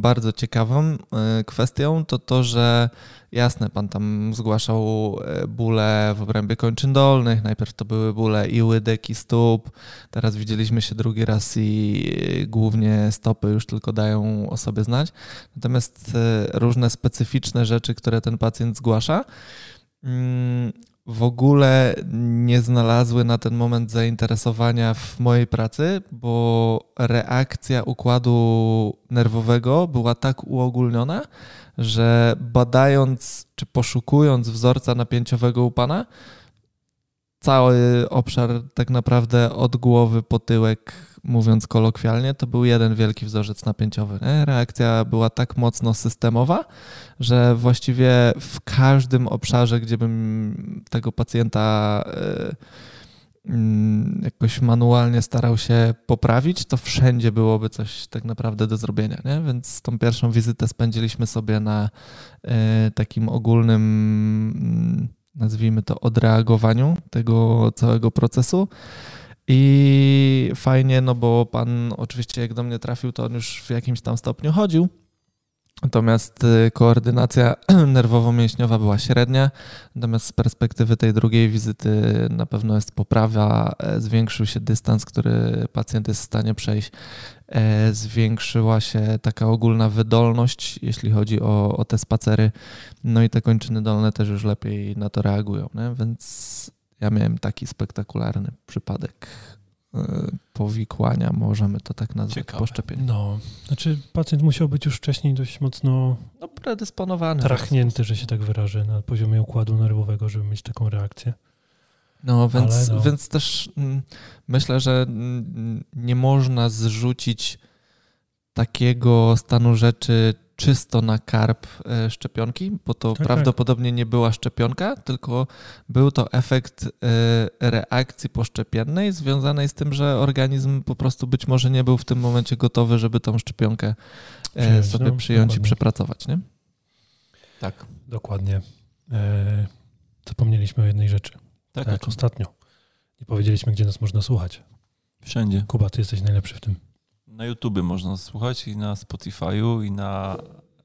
bardzo ciekawą e, kwestią to to, że jasne, pan tam zgłaszał e, bóle w obrębie kończyn dolnych. Najpierw to były bóle i łydek, i stóp. Teraz widzieliśmy się drugi raz i e, głównie stopy już tylko dają o sobie znać. Natomiast różne specyficzne rzeczy, które ten pacjent zgłasza, mm, w ogóle nie znalazły na ten moment zainteresowania w mojej pracy, bo reakcja układu nerwowego była tak uogólniona, że badając czy poszukując wzorca napięciowego u pana, cały obszar tak naprawdę od głowy po tyłek, mówiąc kolokwialnie, to był jeden wielki wzorzec napięciowy. Nie? Reakcja była tak mocno systemowa, że właściwie w każdym obszarze, gdzie bym tego pacjenta e, mm, jakoś manualnie starał się poprawić, to wszędzie byłoby coś tak naprawdę do zrobienia. Nie? Więc tą pierwszą wizytę spędziliśmy sobie na e, takim ogólnym mm, nazwijmy to, odreagowaniu tego całego procesu. I fajnie, no bo pan oczywiście jak do mnie trafił, to on już w jakimś tam stopniu chodził, Natomiast y, koordynacja nerwowo-mięśniowa była średnia, natomiast z perspektywy tej drugiej wizyty na pewno jest poprawa, e, zwiększył się dystans, który pacjent jest w stanie przejść, e, zwiększyła się taka ogólna wydolność, jeśli chodzi o, o te spacery, no i te kończyny dolne też już lepiej na to reagują, nie? więc ja miałem taki spektakularny przypadek E, powikłania, możemy to tak nazwać, Ciekawe. po szczepieniu. No, znaczy pacjent musiał być już wcześniej dość mocno no, predysponowany. Trachnięty, że się tak wyrażę, na poziomie układu nerwowego, żeby mieć taką reakcję. No więc, no. więc też mm, myślę, że mm, nie można zrzucić takiego stanu rzeczy czysto na karp e, szczepionki, bo to tak, tak. prawdopodobnie tak. nie była szczepionka, tylko był to efekt e, reakcji poszczepiennej związanej z tym, że organizm po prostu być może nie był w tym momencie gotowy, żeby tą szczepionkę e, Przyjąć, sobie no, przyjąć dokładnie. i przepracować, nie? Tak. Dokładnie. zapomnieliśmy o jednej rzeczy. Tak, tak ostatnio. Nie powiedzieliśmy, gdzie nas można słuchać. Wszędzie. Kuba, ty jesteś najlepszy w tym. Na YouTube można słuchać i na Spotify'u i na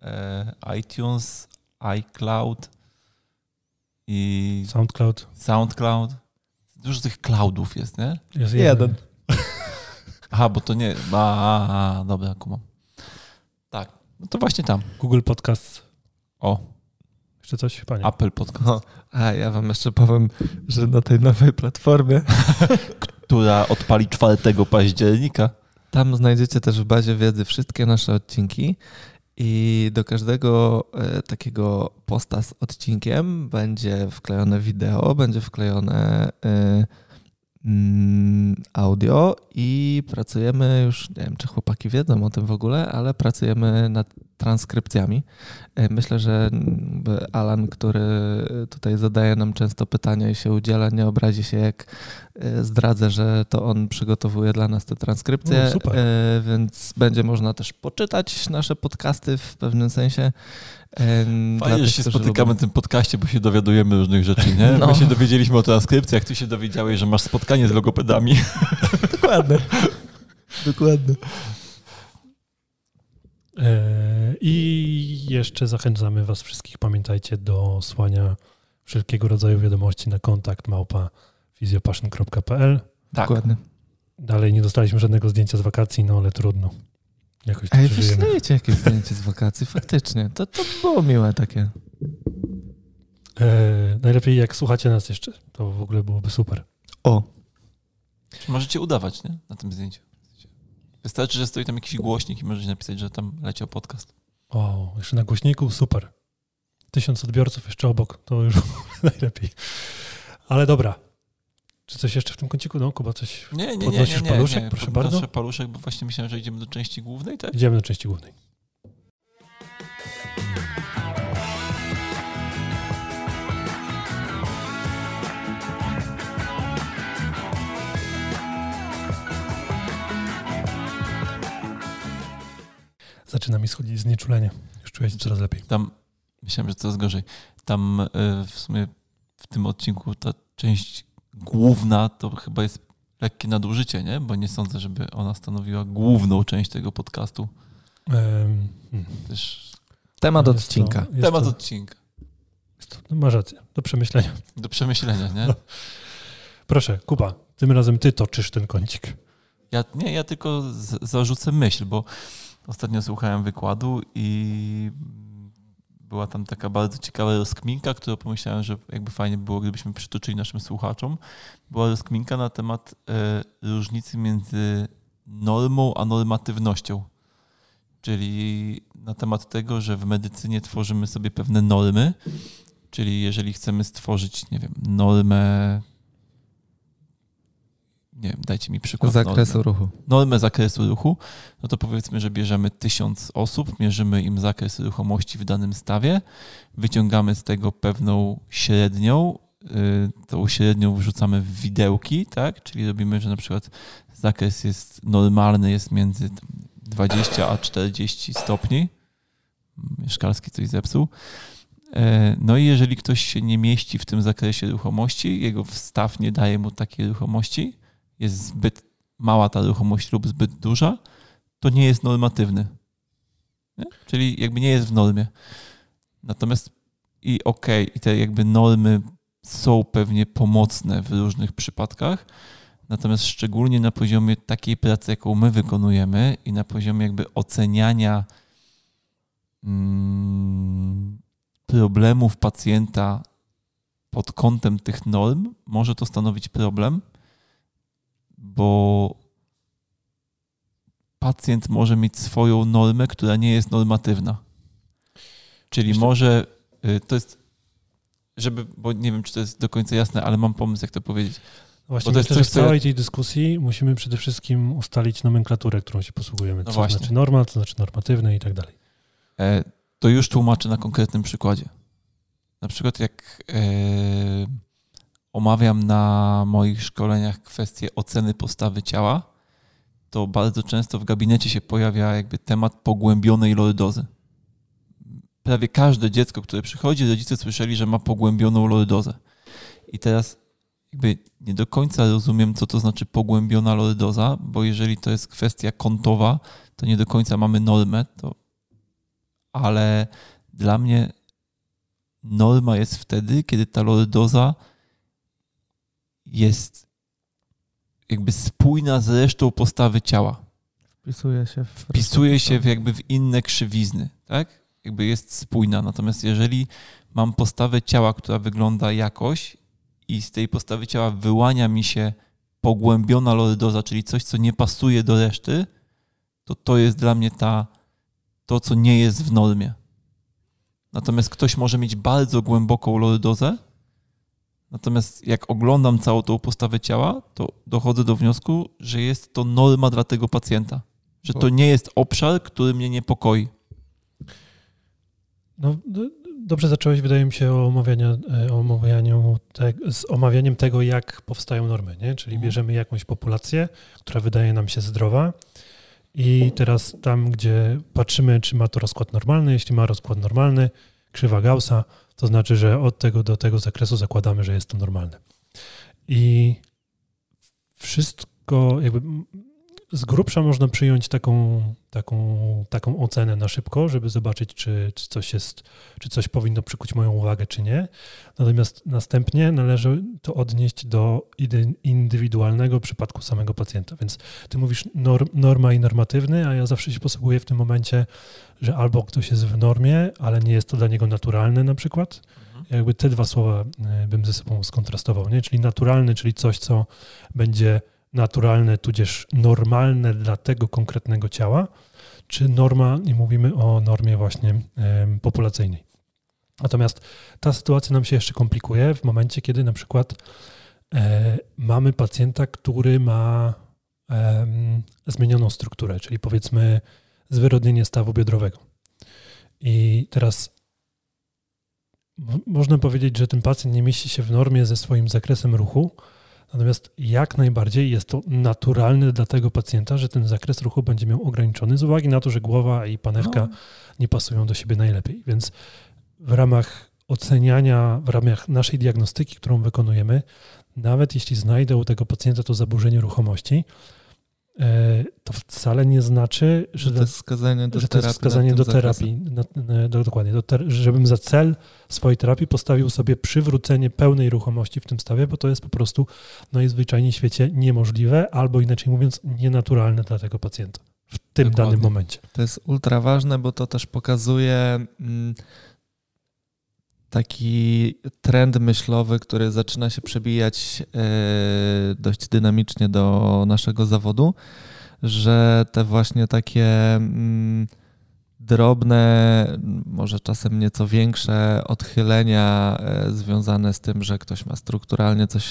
e, iTunes, iCloud i SoundCloud. SoundCloud. Dużo tych cloudów jest, nie? Jest jeden. Aha, bo to nie. A, a, a dobra, kumam. Tak. No to właśnie tam. Google Podcast. O. Jeszcze coś, panie? Apple Podcast. O, a ja wam jeszcze powiem, że na tej nowej platformie, która odpali 4 października. Tam znajdziecie też w bazie wiedzy wszystkie nasze odcinki i do każdego e, takiego posta z odcinkiem będzie wklejone wideo, będzie wklejone e, audio i pracujemy już, nie wiem czy chłopaki wiedzą o tym w ogóle, ale pracujemy nad transkrypcjami. E, myślę, że Alan, który tutaj zadaje nam często pytania i się udziela, nie obrazi się, jak e, zdradzę, że to on przygotowuje dla nas te transkrypcje, super. E, więc będzie można też poczytać nasze podcasty w pewnym sensie. Fajnie, że się spotykamy lubią. w tym podcaście, bo się dowiadujemy różnych rzeczy, nie? No. My się dowiedzieliśmy o transkrypcjach, ty się dowiedziałeś, że masz spotkanie z logopedami. Dokładnie. Dokładnie. E, I jeszcze zachęcamy Was wszystkich, pamiętajcie, do słania wszelkiego rodzaju wiadomości na kontakt małpa fizjopassion.pl. Tak. Dokładnie. Dalej nie dostaliśmy żadnego zdjęcia z wakacji, no ale trudno. Jakoś Ej, wyślijcie jakieś zdjęcie z wakacji, faktycznie. To, to było miłe takie. E, najlepiej jak słuchacie nas jeszcze, to w ogóle byłoby super. O. Możecie udawać, nie? Na tym zdjęciu. Wystarczy, że stoi tam jakiś głośnik i możesz napisać, że tam leciał podcast. O, jeszcze na głośniku, super. Tysiąc odbiorców jeszcze obok, to już najlepiej. Ale dobra. Czy coś jeszcze w tym kąciku? No, Kuba, coś Nie, nie, nie. Podnosisz nie, nie, paluszek? nie. Proszę bardzo. paluszek, bo właśnie myślałem, że idziemy do części głównej, tak? idziemy do części głównej. Zaczyna mi schodzić znieczulenie. Już czuję się coraz lepiej. Tam myślałem, że coraz gorzej. Tam y, w sumie w tym odcinku ta część główna to chyba jest lekkie nadużycie, nie? Bo nie sądzę, żeby ona stanowiła główną część tego podcastu. Też Temat Jest to- odcinka. jest temat to- odcinka. to- no, Masz rację, do przemyślenia. Do przemyślenia, nie? Proszę, Kuba, tym razem ty toczysz ten kącik. Ja, nie, ja tylko z, zarzucę myśl, bo ostatnio słuchałem wykładu i była tam taka bardzo ciekawa rozkminka, którą pomyślałem, że jakby fajnie było, gdybyśmy przytoczyli naszym słuchaczom. Była rozkminka na temat e, różnicy między normą a normatywnością. Czyli na temat tego, że w medycynie tworzymy sobie pewne normy, czyli jeżeli chcemy stworzyć, nie wiem, normę, nie wiem, dajcie mi przykład. Zakresu normy ruchu. normę zakresu ruchu, no to powiedzmy, że bierzemy tysiąc osób, mierzymy im zakres ruchomości w danym stawie, wyciągamy z tego pewną średnią, y, tą średnią wrzucamy w widełki, tak? Czyli robimy, że na przykład zakres jest normalny, jest między tam 20 a 40 stopni. Mieszkalski coś zepsuł. E, No i jeżeli ktoś się nie mieści w tym zakresie ruchomości, jego wstaw nie daje mu takiej ruchomości, jest zbyt mała ta ruchomość lub zbyt duża, to nie jest normatywny. Nie? Czyli jakby nie jest w normie. Natomiast i okej, i te jakby normy są pewnie pomocne w różnych przypadkach, natomiast szczególnie na poziomie takiej pracy, jaką my wykonujemy i na poziomie jakby oceniania mm, problemów pacjenta pod kątem tych norm, może to stanowić problem, bo pacjent może mieć swoją normę, która nie jest normatywna. Czyli Myślę- może, y, to jest, żeby, bo nie wiem, czy to jest do końca jasne, ale mam pomysł, jak to powiedzieć. Właśnie Bo to jest myślę, coś, w całej tej dyskusji musimy przede wszystkim ustalić nomenklaturę, którą się posługujemy. No co właśnie. znaczy norma, co znaczy normatywny i tak dalej. E, To już tłumaczę na konkretnym przykładzie. Na przykład jak e, omawiam na moich szkoleniach kwestię oceny postawy ciała, to bardzo często w gabinecie się pojawia jakby temat pogłębionej lordozy. Prawie każde dziecko, które przychodzi, rodzice słyszeli, że ma pogłębioną lordozę. I teraz jakby nie do końca rozumiem, co to znaczy pogłębiona lordoza, bo jeżeli to jest kwestia kątowa, to nie do końca mamy normę, to ale dla mnie norma jest wtedy, kiedy ta lordoza jest jakby spójna z resztą postawy ciała. Wpisuje się w... Wpisuje się w jakby w inne krzywizny, tak? Jakby jest spójna. Natomiast jeżeli mam postawę ciała, która wygląda jakoś i z tej postawy ciała wyłania mi się pogłębiona lordoza, czyli coś, co nie pasuje do reszty, to to jest dla mnie ta, to, co nie jest w normie. Natomiast ktoś może mieć bardzo głęboką lordozę, natomiast jak oglądam całą tą postawę ciała, to dochodzę do wniosku, że jest to norma dla tego pacjenta. Że to nie jest obszar, który mnie niepokoi. No, dobrze zacząłeś, wydaje mi się, o, omawiania, e, o omawianiu te, z omawianiem tego, jak powstają normy, nie? Czyli Mhm. bierzemy jakąś populację, która wydaje nam się zdrowa i teraz tam, gdzie patrzymy, czy ma to rozkład normalny, jeśli ma rozkład normalny, krzywa Gaussa, to znaczy, że od tego do tego zakresu zakładamy, że jest to normalne. I wszystko jakby z grubsza można przyjąć taką, taką, taką ocenę na szybko, żeby zobaczyć, czy, czy coś jest, czy coś powinno przykuć moją uwagę, czy nie. Natomiast następnie należy to odnieść do indywidualnego przypadku samego pacjenta. Więc ty mówisz norm, norma i normatywny, a ja zawsze się posługuję w tym momencie, że albo ktoś jest w normie, ale nie jest to dla niego naturalne na przykład. Jakby te dwa słowa y, bym ze sobą skontrastował, nie? Czyli naturalny, czyli coś, co będzie naturalne, tudzież normalne dla tego konkretnego ciała, czy norma, i mówimy o normie właśnie populacyjnej. Natomiast ta sytuacja nam się jeszcze komplikuje w momencie, kiedy na przykład e, mamy pacjenta, który ma zmienioną strukturę, czyli powiedzmy zwyrodnienie stawu biodrowego. I teraz można powiedzieć, że ten pacjent nie mieści się w normie ze swoim zakresem ruchu, natomiast jak najbardziej jest to naturalne dla tego pacjenta, że ten zakres ruchu będzie miał ograniczony z uwagi na to, że głowa i panewka no. nie pasują do siebie najlepiej. Więc w ramach oceniania, w ramach naszej diagnostyki, którą wykonujemy, nawet jeśli znajdę u tego pacjenta to zaburzenie ruchomości, to wcale nie znaczy, że, to jest wskazanie do wskazanie do terapii. Na, do, dokładnie, do ter, żebym za cel swojej terapii postawił sobie przywrócenie pełnej ruchomości w tym stawie, bo to jest po prostu najzwyczajniej w świecie niemożliwe, albo inaczej mówiąc, nienaturalne dla tego pacjenta w tym dokładnie. danym momencie. To jest ultra ważne, bo to też pokazuje. Mm, taki trend myślowy, który zaczyna się przebijać e, dość dynamicznie do naszego zawodu, że te właśnie takie mm, drobne, może czasem nieco większe odchylenia e, związane z tym, że ktoś ma strukturalnie coś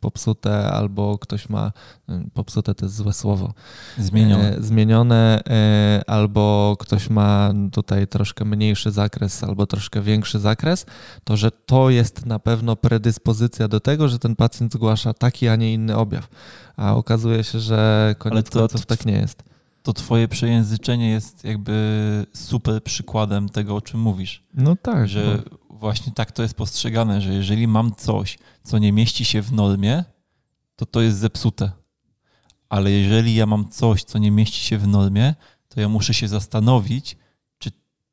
popsute, albo ktoś ma, y, popsute to jest złe słowo, zmienione, e, zmienione e, albo ktoś ma tutaj troszkę mniejszy zakres, albo troszkę większy zakres, to że to jest na pewno predyspozycja do tego, że ten pacjent zgłasza taki, a nie inny objaw. A okazuje się, że koniec to, końców tak nie jest. To twoje przejęzyczenie jest jakby super przykładem tego, o czym mówisz. No tak. Że bo właśnie tak to jest postrzegane, że jeżeli mam coś, co nie mieści się w normie, to to jest zepsute. Ale jeżeli ja mam coś, co nie mieści się w normie, to ja muszę się zastanowić, czy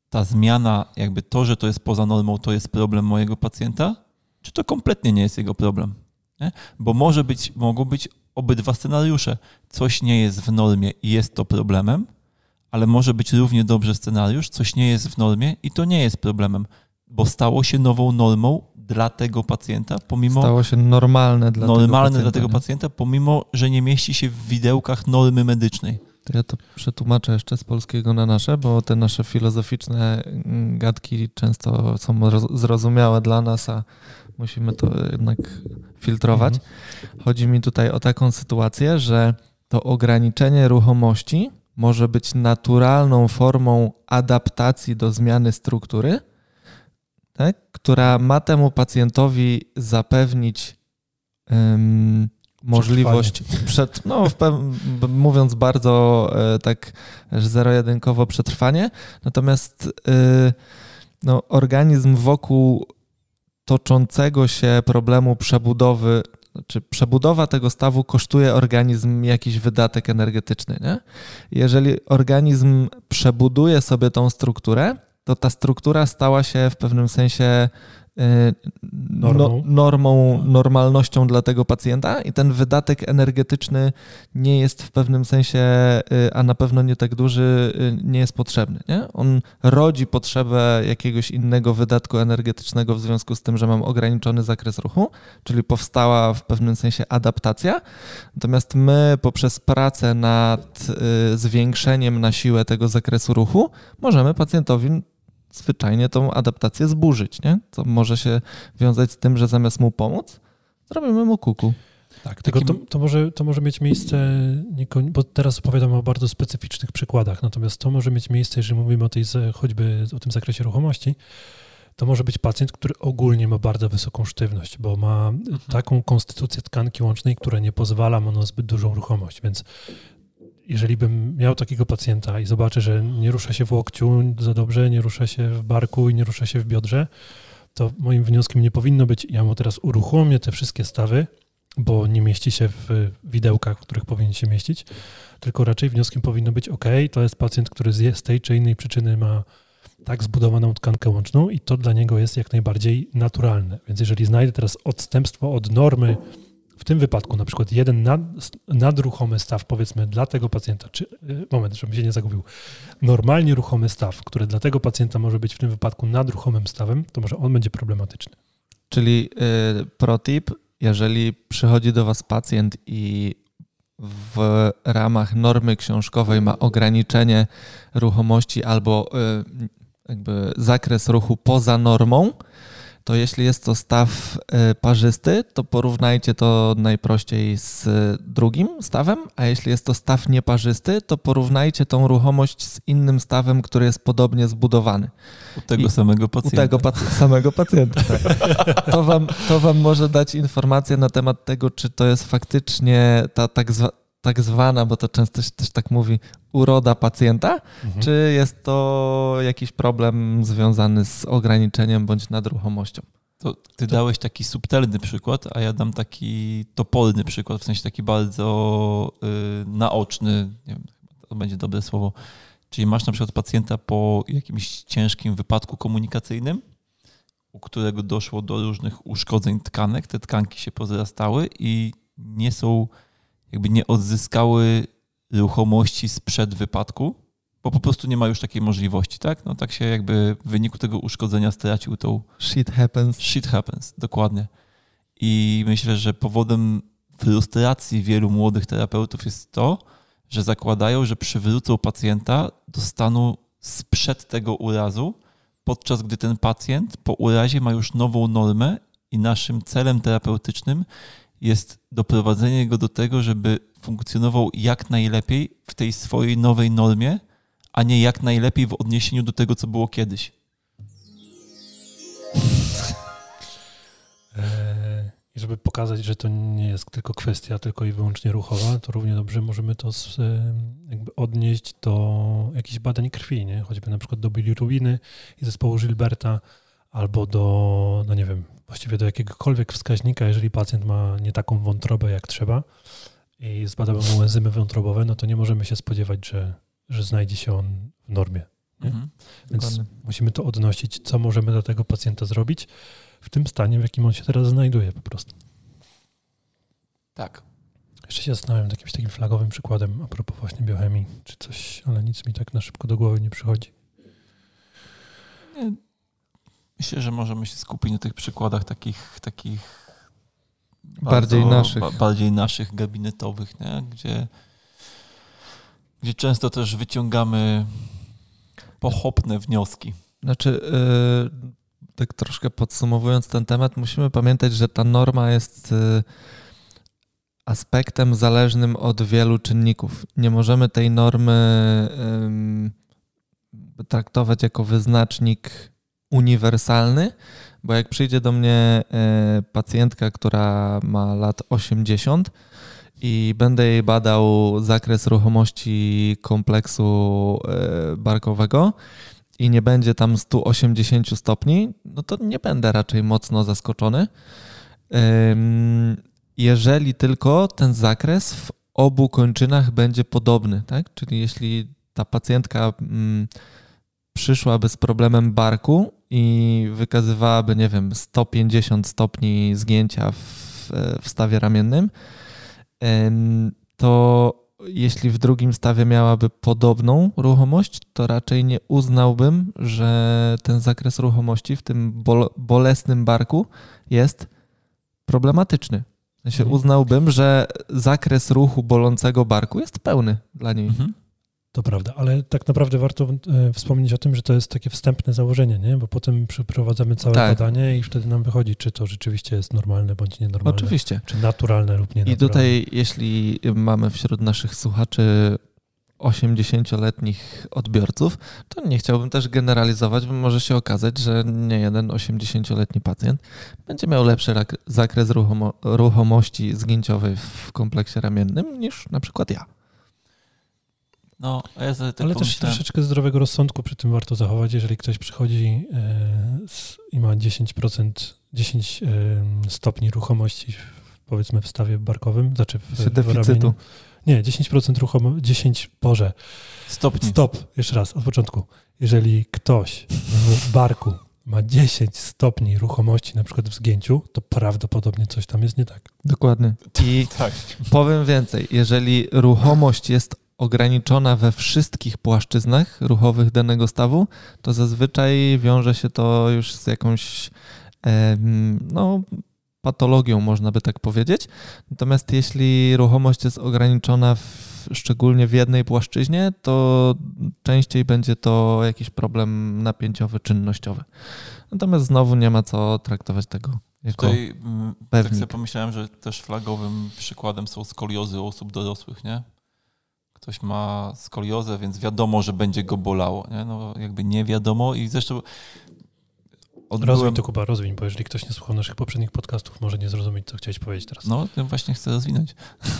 ta zmiana, jakby to, że to jest poza normą, to jest problem mojego pacjenta, czy to kompletnie nie jest jego problem. Nie? Bo może być, mogą być obydwa scenariusze. Coś nie jest w normie i jest to problemem, ale może być równie dobrze scenariusz, coś nie jest w normie i to nie jest problemem bo stało się nową normą dla tego pacjenta, pomimo... Stało się normalne dla normalne tego pacjenta. dla tego nie? pacjenta, pomimo, że nie mieści się w widełkach normy medycznej. To ja to przetłumaczę jeszcze z polskiego na nasze, bo te nasze filozoficzne gadki często są zrozumiałe dla nas, a musimy to jednak filtrować. Mhm. Chodzi mi tutaj o taką sytuację, że to ograniczenie ruchomości może być naturalną formą adaptacji do zmiany struktury, tak, która ma temu pacjentowi zapewnić um, możliwość przed, no, mówiąc bardzo e, tak zero-jedynkowo przetrwanie, natomiast e, no, organizm wokół toczącego się problemu przebudowy, czy znaczy przebudowa tego stawu kosztuje organizm jakiś wydatek energetyczny. Nie? Jeżeli organizm przebuduje sobie tą strukturę, to ta struktura stała się w pewnym sensie y, no, normą. normą, normalnością dla tego pacjenta i ten wydatek energetyczny nie jest w pewnym sensie, y, a na pewno nie tak duży, y, nie jest potrzebny. Nie? On rodzi potrzebę jakiegoś innego wydatku energetycznego w związku z tym, że mam ograniczony zakres ruchu, czyli powstała w pewnym sensie adaptacja. Natomiast my poprzez pracę nad zwiększeniem na siłę tego zakresu ruchu możemy pacjentowi zwyczajnie tą adaptację zburzyć, nie? Co może się wiązać z tym, że zamiast mu pomóc, zrobimy mu kuku. Tak, tylko to, to, może, to może mieć miejsce, bo teraz opowiadam o bardzo specyficznych przykładach, natomiast to może mieć miejsce, jeżeli mówimy o tej choćby o tym zakresie ruchomości, to może być pacjent, który ogólnie ma bardzo wysoką sztywność, bo ma mhm. taką konstytucję tkanki łącznej, która nie pozwala mu na zbyt dużą ruchomość, więc jeżeli bym miał takiego pacjenta i zobaczę, że nie rusza się w łokciu za dobrze, nie rusza się w barku i nie rusza się w biodrze, to moim wnioskiem nie powinno być, ja mu teraz uruchomię te wszystkie stawy, bo nie mieści się w widełkach, w których powinien się mieścić, tylko raczej wnioskiem powinno być, ok, to jest pacjent, który z tej czy innej przyczyny ma tak zbudowaną tkankę łączną i to dla niego jest jak najbardziej naturalne. Więc jeżeli znajdę teraz odstępstwo od normy, w tym wypadku na przykład jeden nad, nadruchomy staw, powiedzmy dla tego pacjenta, czy y, moment, żebym się nie zagubił, normalnie ruchomy staw, który dla tego pacjenta może być w tym wypadku nadruchomym stawem, to może on będzie problematyczny. Czyli yy, protip, jeżeli przychodzi do Was pacjent i w ramach normy książkowej ma ograniczenie ruchomości albo yy, jakby zakres ruchu poza normą, to jeśli jest to staw e, parzysty, to porównajcie to najprościej z drugim stawem, a jeśli jest to staw nieparzysty, to porównajcie tą ruchomość z innym stawem, który jest podobnie zbudowany. U tego I samego pacjenta. U tego pac- samego pacjenta. Tak. To, wam, to wam może dać informację na temat tego, czy to jest faktycznie ta tak zwana tak zwana, bo to często się też tak mówi, uroda pacjenta, mhm. czy jest to jakiś problem związany z ograniczeniem bądź nadruchomością? To ty dałeś taki subtelny przykład, a ja dam taki topolny przykład, w sensie taki bardzo yy, naoczny, nie wiem, to będzie dobre słowo. Czyli masz na przykład pacjenta po jakimś ciężkim wypadku komunikacyjnym, u którego doszło do różnych uszkodzeń tkanek, te tkanki się pozrastały i nie są jakby nie odzyskały ruchomości sprzed wypadku, bo po prostu nie ma już takiej możliwości, tak? No tak się jakby w wyniku tego uszkodzenia stracił tą... Shit happens. Shit happens, dokładnie. I myślę, że powodem frustracji wielu młodych terapeutów jest to, że zakładają, że przywrócą pacjenta do stanu sprzed tego urazu, podczas gdy ten pacjent po urazie ma już nową normę i naszym celem terapeutycznym jest doprowadzenie go do tego, żeby funkcjonował jak najlepiej w tej swojej nowej normie, a nie jak najlepiej w odniesieniu do tego, co było kiedyś. E, I żeby pokazać, że to nie jest tylko kwestia tylko i wyłącznie ruchowa, to równie dobrze możemy to e, jakby odnieść do jakichś badań krwi, nie? choćby na przykład do bilirubiny i zespołu Gilberta, albo do, no nie wiem, właściwie do jakiegokolwiek wskaźnika, jeżeli pacjent ma nie taką wątrobę jak trzeba i zbadamy mu enzymy wątrobowe, no to nie możemy się spodziewać, że, że znajdzie się on w normie. Mhm. Więc Dokładnie. musimy to odnosić, co możemy dla tego pacjenta zrobić w tym stanie, w jakim on się teraz znajduje po prostu. Tak. Jeszcze się zastanawiam jakimś takim flagowym przykładem a propos właśnie biochemii, czy coś, ale nic mi tak na szybko do głowy nie przychodzi. Nie Myślę, że możemy się skupić na tych przykładach takich, takich bardziej bardzo, naszych. Ba, bardziej naszych gabinetowych, nie? Gdzie, gdzie często też wyciągamy pochopne wnioski. Znaczy, yy, tak troszkę podsumowując ten temat, musimy pamiętać, że ta norma jest yy, aspektem zależnym od wielu czynników. Nie możemy tej normy yy, traktować jako wyznacznik uniwersalny, bo jak przyjdzie do mnie e, pacjentka, która ma lat 80 i będę jej badał zakres ruchomości kompleksu e, barkowego i nie będzie tam 180 stopni, no to nie będę raczej mocno zaskoczony. Jeżeli tylko ten zakres w obu kończynach będzie podobny, tak? Czyli jeśli ta pacjentka mm, przyszłaby z problemem barku i wykazywałaby, nie wiem, 150 stopni zgięcia w, w stawie ramiennym, to jeśli w drugim stawie miałaby podobną ruchomość, to raczej nie uznałbym, że ten zakres ruchomości w tym bolesnym barku jest problematyczny. Sensie mhm. uznałbym, że zakres ruchu bolącego barku jest pełny dla niej. Mhm. To prawda, ale tak naprawdę warto e, wspomnieć o tym, że to jest takie wstępne założenie, nie? bo potem przeprowadzamy całe tak. badanie i wtedy nam wychodzi, czy to rzeczywiście jest normalne bądź nienormalne. Oczywiście. Czy naturalne lub nienaturalne. I tutaj, jeśli mamy wśród naszych słuchaczy 80-letnich odbiorców, to nie chciałbym też generalizować, bo może się okazać, że nie jeden 80-letni pacjent będzie miał lepszy zakres ruchomo ruchomości zgięciowej w kompleksie ramiennym niż na przykład ja. No, ja Ale też troszeczkę zdrowego rozsądku przy tym warto zachować, jeżeli ktoś przychodzi e, i ma 10%, 10 stopni ruchomości, powiedzmy w stawie barkowym, znaczy w, w deficytu. Nie, 10% ruchomości, 10, Boże. Stopni. Stop, jeszcze raz, od początku. Jeżeli ktoś w barku ma 10 stopni ruchomości, na przykład w zgięciu, to prawdopodobnie coś tam jest nie tak. Dokładnie. I tak. powiem więcej, jeżeli ruchomość jest ograniczona we wszystkich płaszczyznach ruchowych danego stawu, to zazwyczaj wiąże się to już z jakąś no, patologią, można by tak powiedzieć. Natomiast jeśli ruchomość jest ograniczona w, szczególnie w jednej płaszczyźnie, to częściej będzie to jakiś problem napięciowy, czynnościowy. Natomiast znowu nie ma co traktować tego jako Tutaj mm, tak pewnik. sobie pomyślałem, że też flagowym przykładem są skoliozy osób dorosłych, nie? Ktoś ma skoliozę, więc wiadomo, że będzie go bolało, nie? No jakby nie wiadomo i zresztą Rozwiń odbyłem... to, Kuba, rozwiń, bo jeżeli ktoś nie słuchał naszych poprzednich podcastów, może nie zrozumieć, co chciałeś powiedzieć teraz. No, tym właśnie chcę rozwinąć.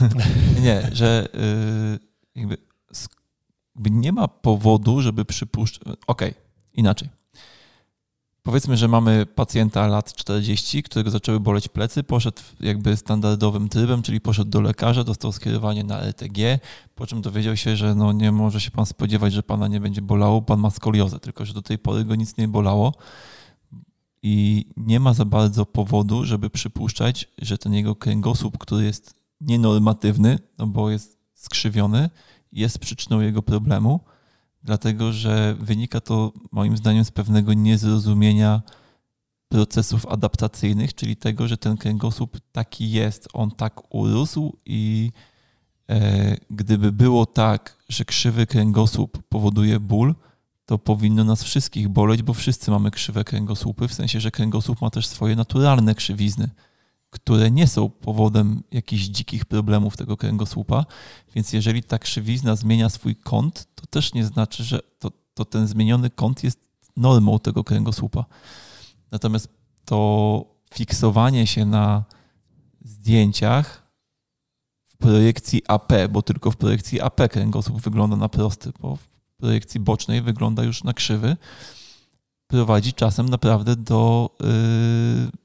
nie, że y, jakby, nie ma powodu, żeby przypuszczać. Okej, inaczej. Powiedzmy, że mamy pacjenta lat 40, którego zaczęły boleć plecy, poszedł jakby standardowym trybem, czyli poszedł do lekarza, dostał skierowanie na LTG, po czym dowiedział się, że no nie może się pan spodziewać, że pana nie będzie bolało, pan ma skoliozę, tylko że do tej pory go nic nie bolało. I nie ma za bardzo powodu, żeby przypuszczać, że ten jego kręgosłup, który jest nienormatywny, no bo jest skrzywiony, jest przyczyną jego problemu, dlatego że wynika to moim zdaniem z pewnego niezrozumienia procesów adaptacyjnych, czyli tego, że ten kręgosłup taki jest, on tak urósł i e, gdyby było tak, że krzywy kręgosłup powoduje ból, to powinno nas wszystkich boleć, bo wszyscy mamy krzywe kręgosłupy, w sensie, że kręgosłup ma też swoje naturalne krzywizny, które nie są powodem jakichś dzikich problemów tego kręgosłupa. Więc jeżeli ta krzywizna zmienia swój kąt, to też nie znaczy, że to, to ten zmieniony kąt jest normą tego kręgosłupa. Natomiast to fiksowanie się na zdjęciach w projekcji AP, bo tylko w projekcji AP kręgosłup wygląda na prosty, bo w projekcji bocznej wygląda już na krzywy, prowadzi czasem naprawdę do yy,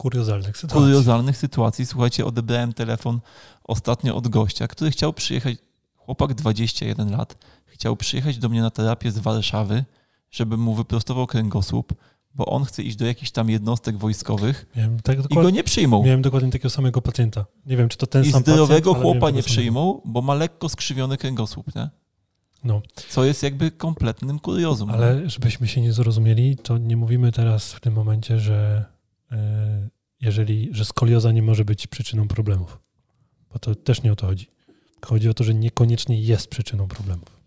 Kuriozalnych sytuacji. kuriozalnych sytuacji. Słuchajcie, odebrałem telefon ostatnio od gościa, który chciał przyjechać, chłopak 21 lat, chciał przyjechać do mnie na terapię z Warszawy, żebym mu wyprostował kręgosłup, bo on chce iść do jakichś tam jednostek wojskowych tak i go nie przyjmą. miałem dokładnie takiego samego pacjenta. Nie wiem, czy to ten I sam zdrowego pacjent, ale chłopa miałem nie samego. przyjmą, bo ma lekko skrzywiony kręgosłup, nie? No, Co jest jakby kompletnym kuriozum. ale żebyśmy się nie zrozumieli, to nie mówimy teraz w tym momencie, że jeżeli, że skolioza nie może być przyczyną problemów. Bo to też nie o to chodzi. Chodzi o to, że niekoniecznie jest przyczyną problemów.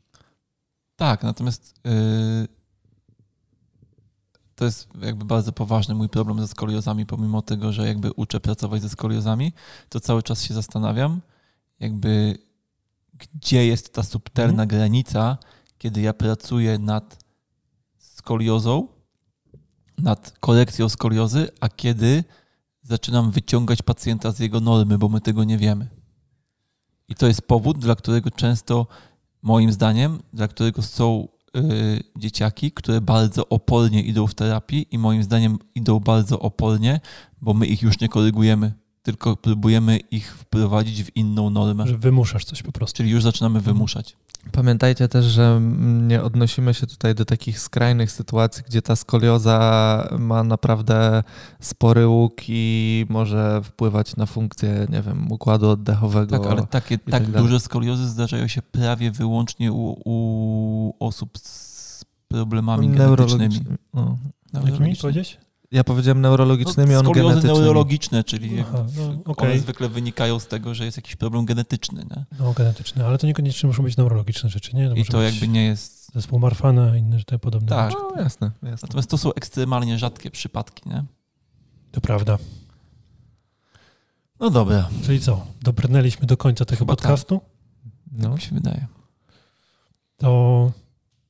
Tak, natomiast yy, to jest jakby bardzo poważny mój problem ze skoliozami, pomimo tego, że jakby uczę pracować ze skoliozami, to cały czas się zastanawiam, jakby gdzie jest ta subtelna granica, kiedy ja pracuję nad skoliozą, nad korekcją skoliozy, a kiedy zaczynam wyciągać pacjenta z jego normy, bo my tego nie wiemy. I to jest powód, dla którego często moim zdaniem, dla którego są y, dzieciaki, które bardzo opornie idą w terapii i moim zdaniem idą bardzo opornie, bo my ich już nie korygujemy, tylko próbujemy ich wprowadzić w inną normę. Że wymuszasz coś po prostu. Czyli już zaczynamy wymuszać. Pamiętajcie też, że nie odnosimy się tutaj do takich skrajnych sytuacji, gdzie ta skolioza ma naprawdę spory łuk i może wpływać na funkcję, nie wiem, układu oddechowego. Tak, ale takie, tak tak duże skoliozy zdarzają się prawie wyłącznie u, u osób z problemami genetycznymi. neurologicznymi. No. Jakimi Neurologicznymi. Ja powiedziałem neurologicznymi, on No, Skoliozy genetycznymi. neurologiczne, czyli Aha, no, one okej. zwykle wynikają z tego, że jest jakiś problem genetyczny. Nie? No, genetyczne, ale to niekoniecznie muszą być neurologiczne rzeczy, nie? I może to być jakby nie jest. Zespół Marfana i inne te podobne Tak. rzeczy. No jasne, jasne. Natomiast to są ekstremalnie rzadkie przypadki. Nie? To prawda. No dobra, Czyli co? Dobrnęliśmy do końca tego Chyba podcastu? No. tak mi się wydaje. To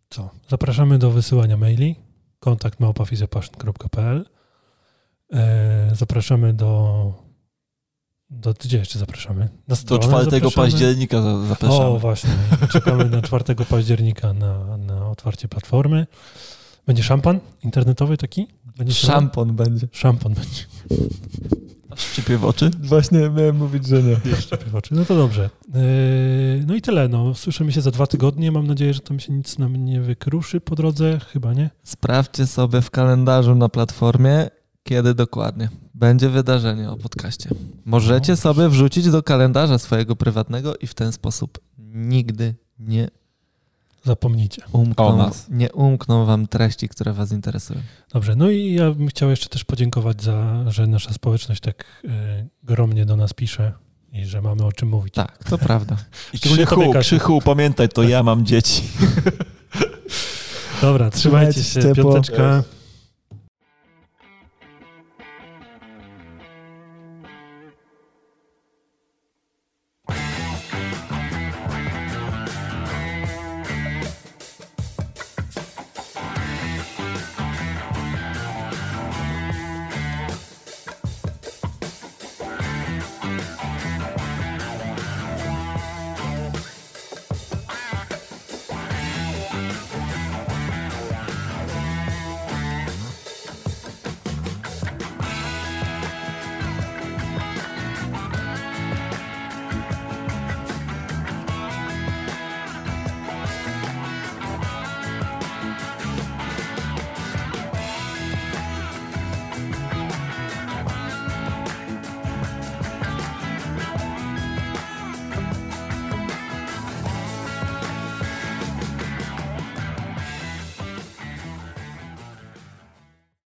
co? Zapraszamy do wysyłania maili. Kontakt małpafizjapaszyn.pl e, Zapraszamy do... Do gdzie jeszcze zapraszamy? Na Do stronę 4 zapraszamy? października za- zapraszamy. O, właśnie. Czekamy na 4 października na, na otwarcie platformy. Będzie szampan internetowy taki? Będzie się- Szampon będzie. Szampan będzie. Aż szczypie w oczy. Właśnie miałem mówić, że nie. w oczy. No to dobrze. Yy, No i tyle. No. Słyszymy się za dwa tygodnie. Mam nadzieję, że tam się nic nam nie wykruszy po drodze. Chyba nie. Sprawdźcie sobie w kalendarzu na platformie, kiedy dokładnie będzie wydarzenie o podcaście. Możecie No. sobie wrzucić do kalendarza swojego prywatnego i w ten sposób nigdy nie zapomnicie. Umkną, nas. Nie umkną wam treści, które was interesują. Dobrze, no i ja bym chciał jeszcze też podziękować za, że nasza społeczność tak y, gromnie do nas pisze i że mamy o czym mówić. Tak, to prawda. I Krzychu, Krzychu, pamiętaj, to ja mam dzieci. Dobra, trzymajcie się. Piąteczka.